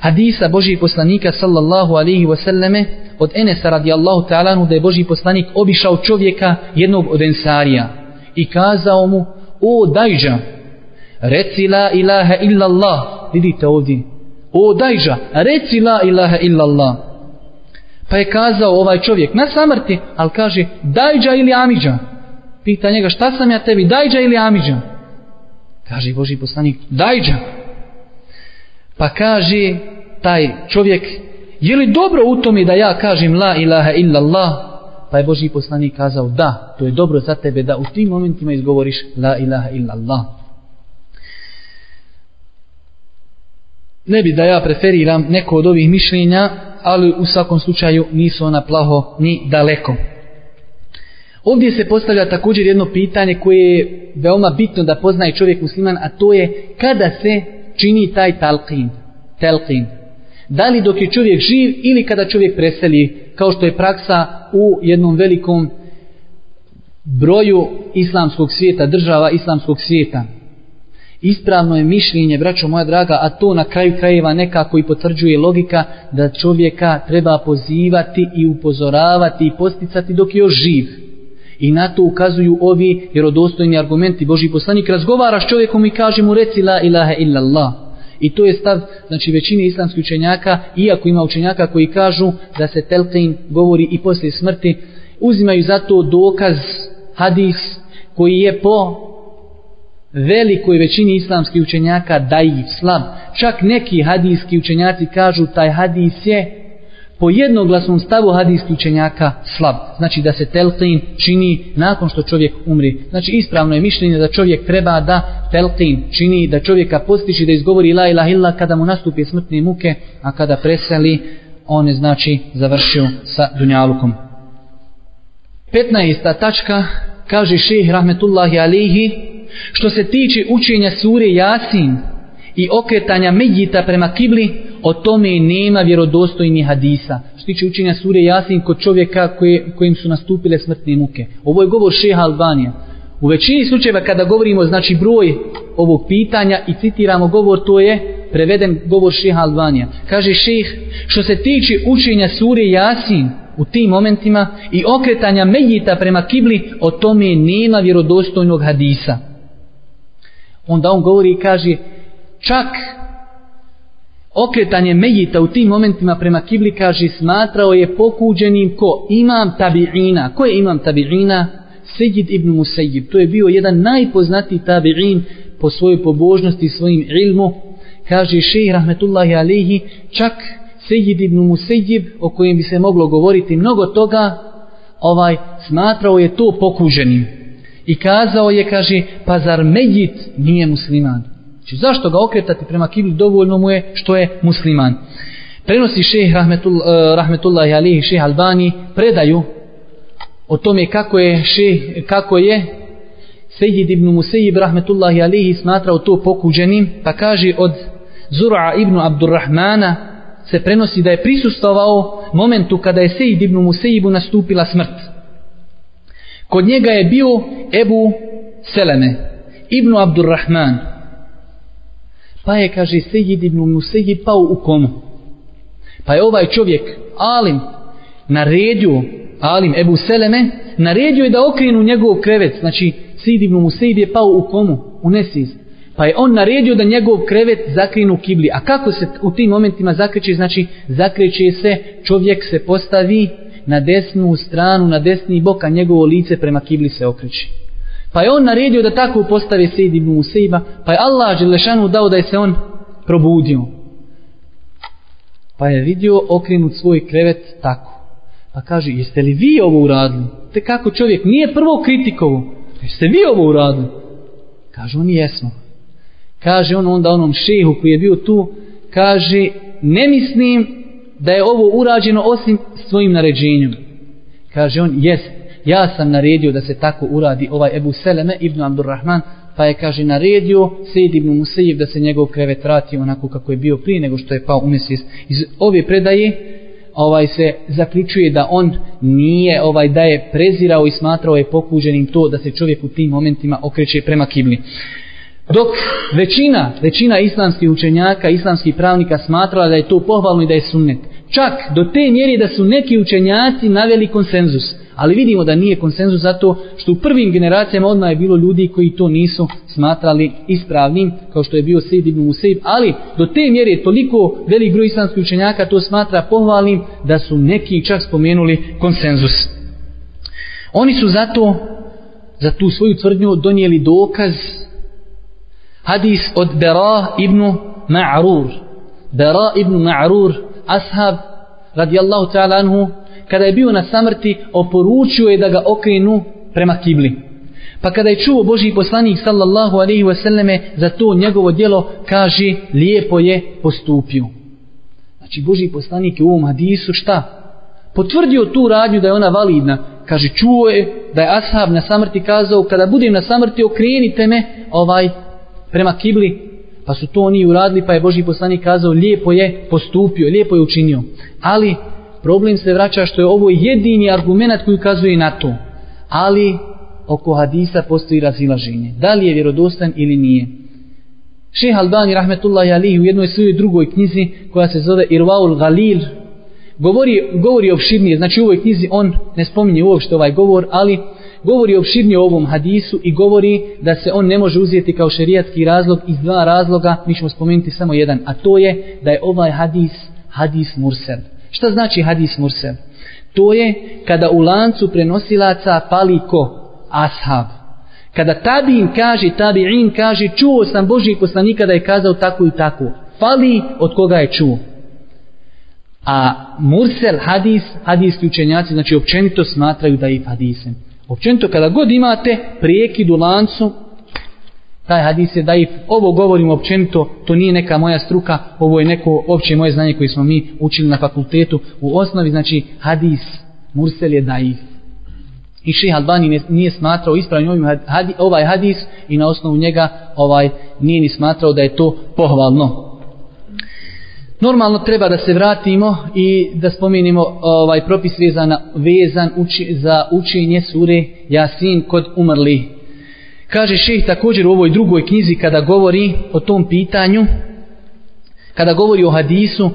hadisa Božih poslanika sallallahu alaihi wasallame od Enesa radijallahu ta'ala da je Boži poslanik obišao čovjeka jednog od ensarija i kazao mu o dajđa reci la ilaha illallah. Vidite ovdje o dajđa reci la ilaha illallah. Pa je kazao ovaj čovjek na samrti. Ali kaže dajđa ili amiđa pita njega šta sam ja tebi dajđa ili amiđa kaže Boži poslanik dajđa pa kaže taj čovjek Je li dobro u tome da ja kažem la ilaha illallah? Pa je Boži poslanik kazao da, to je dobro za tebe da u tim momentima izgovoriš la ilaha illallah. Ne bi da ja preferiram neko od ovih mišljenja, ali u svakom slučaju nisu ona plaho ni daleko. Ovdje se postavlja također jedno pitanje koje je veoma bitno da poznaje čovjek musliman, a to je kada se čini taj talqin. Talqin da li dok je čovjek živ ili kada čovjek preseli, kao što je praksa u jednom velikom broju islamskog svijeta, država islamskog svijeta. Ispravno je mišljenje, braćo moja draga, a to na kraju krajeva nekako i potvrđuje logika da čovjeka treba pozivati i upozoravati i posticati dok je još živ. I na to ukazuju ovi vjerodostojni argumenti. Boži poslanik razgovara s čovjekom i kaže mu reci la ilaha illallah. I to je stav znači većine islamskih učenjaka, iako ima učenjaka koji kažu da se telqin govori i poslije smrti, uzimaju za to dokaz hadis koji je po velikoj većini islamskih učenjaka dajiv, slab. Čak neki hadijski učenjaci kažu taj hadis je po jednoglasnom stavu hadijskih učenjaka slab. Znači da se telqin čini nakon što čovjek umri. Znači ispravno je mišljenje da čovjek treba da telqin čini, da čovjeka postiši da izgovori la ilaha illa kada mu nastupi smrtne muke, a kada preseli, on je znači završio sa dunjalukom. 15. tačka kaže ših rahmetullahi alihi što se tiče učenja sure Jasin i okretanja medjita prema kibli, o tome nema vjerodostojni hadisa. Što tiče učenja sure Jasin kod čovjeka koje, kojim su nastupile smrtne muke. Ovo je govor šeha Albanija. U većini slučajeva kada govorimo znači broj ovog pitanja i citiramo govor, to je preveden govor šeha Albanija. Kaže šeh, što se tiče učenja sure Jasin u tim momentima i okretanja medjita prema kibli, o tome nema vjerodostojnog hadisa. Onda on govori i kaže, čak okretanje Mejita u tim momentima prema kibli kaže smatrao je pokuđenim ko imam tabi'ina. Ko je imam tabi'ina? Sejid ibn Musejib. To je bio jedan najpoznatiji tabi'in po svojoj pobožnosti i svojim ilmu. Kaže šeji rahmetullahi alihi čak Sejid ibn Musejib o kojem bi se moglo govoriti mnogo toga ovaj smatrao je to pokuđenim. I kazao je, kaže, pa zar Mejit nije musliman? Znači, zašto ga okretati prema kibli dovoljno mu je što je musliman. Prenosi šeheh rahmetul, eh, rahmetullahi alihi šeheh Albani predaju o tome kako je še, kako je Sejid ibn Musejib rahmetullahi alihi smatrao to pokuđenim pa kaže od Zura ibn Abdurrahmana se prenosi da je prisustovao momentu kada je Sejid ibn Musejibu nastupila smrt kod njega je bio Ebu Seleme ibn Abdurrahman pa je kaže Sejid ibn Musejid pao u komu. Pa je ovaj čovjek Alim naredio Alim Ebu Seleme naredio je da okrenu njegov krevet. Znači Sejid ibn Musejid je pao u komu u nesiz pa je on naredio da njegov krevet zakrenu kibli. A kako se u tim momentima zakreće? Znači zakreće se čovjek se postavi na desnu stranu na desni bok a njegovo lice prema kibli se okreće pa je on naredio da tako postave Sejid ibn Musaiba pa je Allah Želešanu dao da je se on probudio pa je vidio okrenut svoj krevet tako Pa kaže, jeste li vi ovo uradili? Te kako čovjek nije prvo kritikovo. Jeste vi ovo uradili? Kaže, oni jesmo. Kaže on onda onom šehu koji je bio tu, kaže, ne mislim da je ovo urađeno osim svojim naređenjem. Kaže on, jest, ja sam naredio da se tako uradi ovaj Ebu Seleme ibn Abdurrahman, pa je, kaže, naredio Sejid ibn Musejiv da se njegov krevet vrati onako kako je bio prije nego što je pao u mjesec. Iz ove predaje, ovaj se zaključuje da on nije ovaj da je prezirao i smatrao je pokuđenim to da se čovjek u tim momentima okreće prema kibli. Dok većina, većina islamskih učenjaka, islamskih pravnika smatrala da je to pohvalno i da je sunnet. Čak do te mjeri da su neki učenjaci naveli konsenzus. Ali vidimo da nije konsenzus zato što u prvim generacijama odmah je bilo ljudi koji to nisu smatrali ispravnim, kao što je bio Sejid ibn Museib, Ali do te mjere toliko velik broj islamskih učenjaka to smatra pohvalnim da su neki čak spomenuli konsenzus. Oni su zato za tu svoju tvrdnju donijeli dokaz hadis od Bera ibn Ma'rur. Bera ibn Ma'rur, ashab radijallahu ta'ala anhu, kada je bio na samrti, oporučio je da ga okrenu prema kibli. Pa kada je čuo Boži poslanik sallallahu alaihi wasallame za to njegovo djelo, kaže, lijepo je postupio. Znači, Boži poslanik je u ovom hadisu šta? Potvrdio tu radnju da je ona validna. Kaže, čuo je da je ashab na samrti kazao, kada budem na samrti, okrenite me ovaj prema kibli. Pa su to oni uradili, pa je Boži poslanik kazao, lijepo je postupio, lijepo je učinio. Ali, problem se vraća što je ovo jedini argument koji ukazuje na to. Ali oko hadisa postoji razilaženje. Da li je vjerodostan ili nije. Šeh Albani rahmetullahi alihi u jednoj svojoj drugoj knjizi koja se zove Irvaul Galil govori, govori opširnije. Znači u ovoj knjizi on ne spominje uopšte ovaj govor, ali govori opširnije o ovom hadisu i govori da se on ne može uzeti kao šerijatski razlog iz dva razloga. Mi ćemo spomenuti samo jedan, a to je da je ovaj hadis hadis mursel. Šta znači hadis mursel? To je kada u lancu prenosilaca pali ko? Ashab. Kada tabin kaže, tabi'in kaže, čuo sam Božji poslanika da je kazao tako i tako. Fali od koga je čuo. A mursel hadis, hadijski učenjaci, znači općenito smatraju da je hadisem. Općenito kada god imate prijekid u lancu, taj hadis je daif. Ovo govorim općenito, to nije neka moja struka, ovo je neko opće moje znanje koje smo mi učili na fakultetu. U osnovi, znači, hadis, mursel je daif. I ših Albani nije smatrao ispravnim ovim hadis, ovaj hadis i na osnovu njega ovaj nije ni smatrao da je to pohvalno. Normalno treba da se vratimo i da spomenimo ovaj propis vezan, vezan uči, za učenje sure Jasin kod umrlih Kaže šeh također u ovoj drugoj knjizi kada govori o tom pitanju, kada govori o hadisu,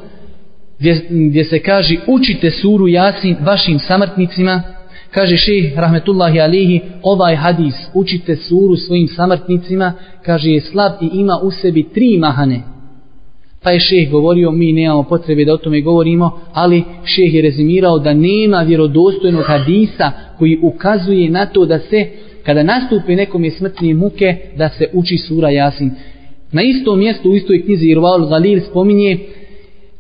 gdje, gdje se kaže učite suru Jasin vašim samrtnicima, kaže šeh rahmetullahi alihi, ovaj hadis učite suru svojim samrtnicima, kaže je slab i ima u sebi tri mahane. Pa je šeh govorio, mi nemamo potrebe da o tome govorimo, ali šeh je rezimirao da nema vjerodostojnog hadisa koji ukazuje na to da se kada nastupi nekom je smrtne muke da se uči sura Jasin. Na istom mjestu u istoj knjizi Irval Galil spominje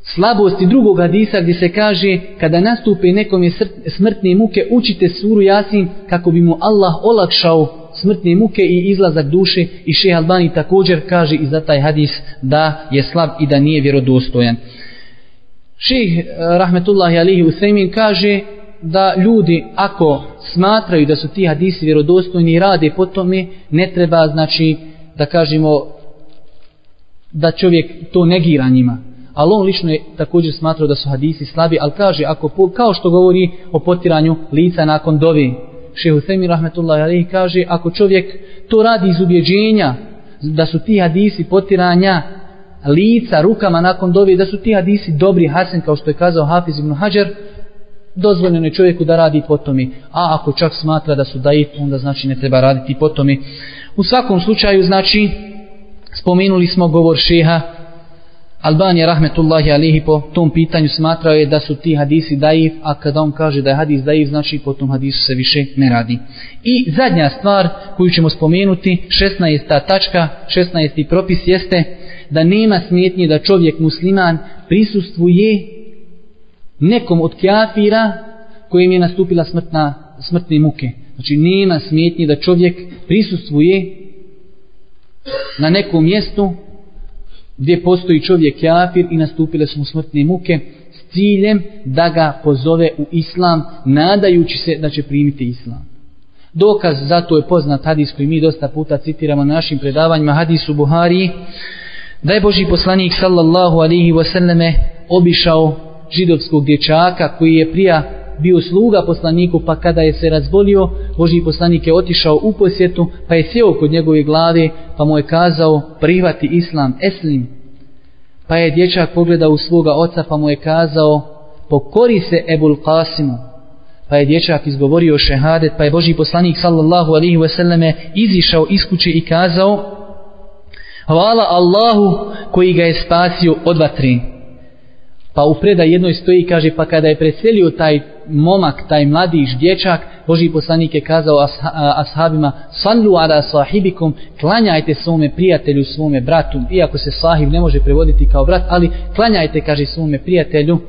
slabosti drugog hadisa gdje se kaže kada nastupe nekom je smrtne muke učite suru Jasin kako bi mu Allah olakšao smrtne muke i izlazak duše i šeha Albani također kaže i za taj hadis da je slab i da nije vjerodostojan. Ših eh, Rahmetullahi Alihi Usaymin kaže da ljudi ako smatraju da su ti hadisi vjerodostojni i rade po tome, ne treba znači da kažemo da čovjek to negira njima. Ali on lično je također smatrao da su hadisi slabi, ali kaže, ako, kao što govori o potiranju lica nakon dovi, šehu Semir Rahmetullah alaihi kaže, ako čovjek to radi iz ubjeđenja, da su ti hadisi potiranja lica rukama nakon dovi, da su ti hadisi dobri Hasan kao što je kazao Hafiz ibn Hajar, dozvoljeno je čovjeku da radi po tome. A ako čak smatra da su daif, onda znači ne treba raditi po tome. U svakom slučaju, znači, spomenuli smo govor šeha Albanija rahmetullahi alihi po tom pitanju smatrao je da su ti hadisi daif, a kada on kaže da je hadis daif, znači po tom hadisu se više ne radi. I zadnja stvar koju ćemo spomenuti, 16. tačka, 16. propis jeste da nema smjetnje da čovjek musliman prisustvuje nekom od kjafira kojim je nastupila smrtna, smrtne muke. Znači nema smjetnje da čovjek prisustvuje na nekom mjestu gdje postoji čovjek kafir i nastupile su mu smrtne muke s ciljem da ga pozove u islam nadajući se da će primiti islam. Dokaz za to je poznat hadis koji mi dosta puta citiramo na našim predavanjima hadisu Buhari da je Boži poslanik sallallahu alihi wasallame obišao židovskog dječaka koji je prija bio sluga poslaniku pa kada je se razbolio Boži poslanik je otišao u posjetu pa je sjeo kod njegove glave pa mu je kazao prihvati islam eslim. Pa je dječak pogledao u svoga oca pa mu je kazao pokori se Ebul Qasimu. Pa je dječak izgovorio šehadet pa je Boži poslanik sallallahu alihi wasallame izišao iz kuće i kazao hvala Allahu koji ga je spasio od vatri Pa u predaj jednoj stoji i kaže, pa kada je preselio taj momak, taj mladić, dječak, Boži poslanik je kazao ashabima, sallu ala sahibikum, klanjajte svome prijatelju, svome bratu, iako se sahib ne može prevoditi kao brat, ali klanjajte, kaže svome prijatelju,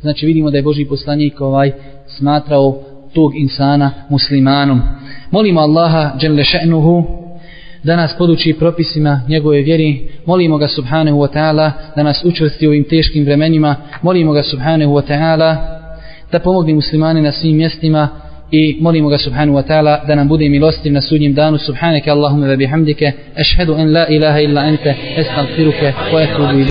znači vidimo da je Boži poslanik ovaj smatrao tog insana muslimanom. Molimo Allaha, dželle še'nuhu, da nas poduči propisima njegove vjeri. Molimo ga subhanahu wa ta'ala da nas učvrsti u ovim teškim vremenima. Molimo ga subhanahu wa ta'ala da pomogne muslimane na svim mjestima i molimo ga subhanahu wa ta'ala da nam bude milostiv na sudnjem danu. Subhanaka Allahumma wa bihamdike. ashhadu an la ilaha illa anta, astaghfiruka Wa atubu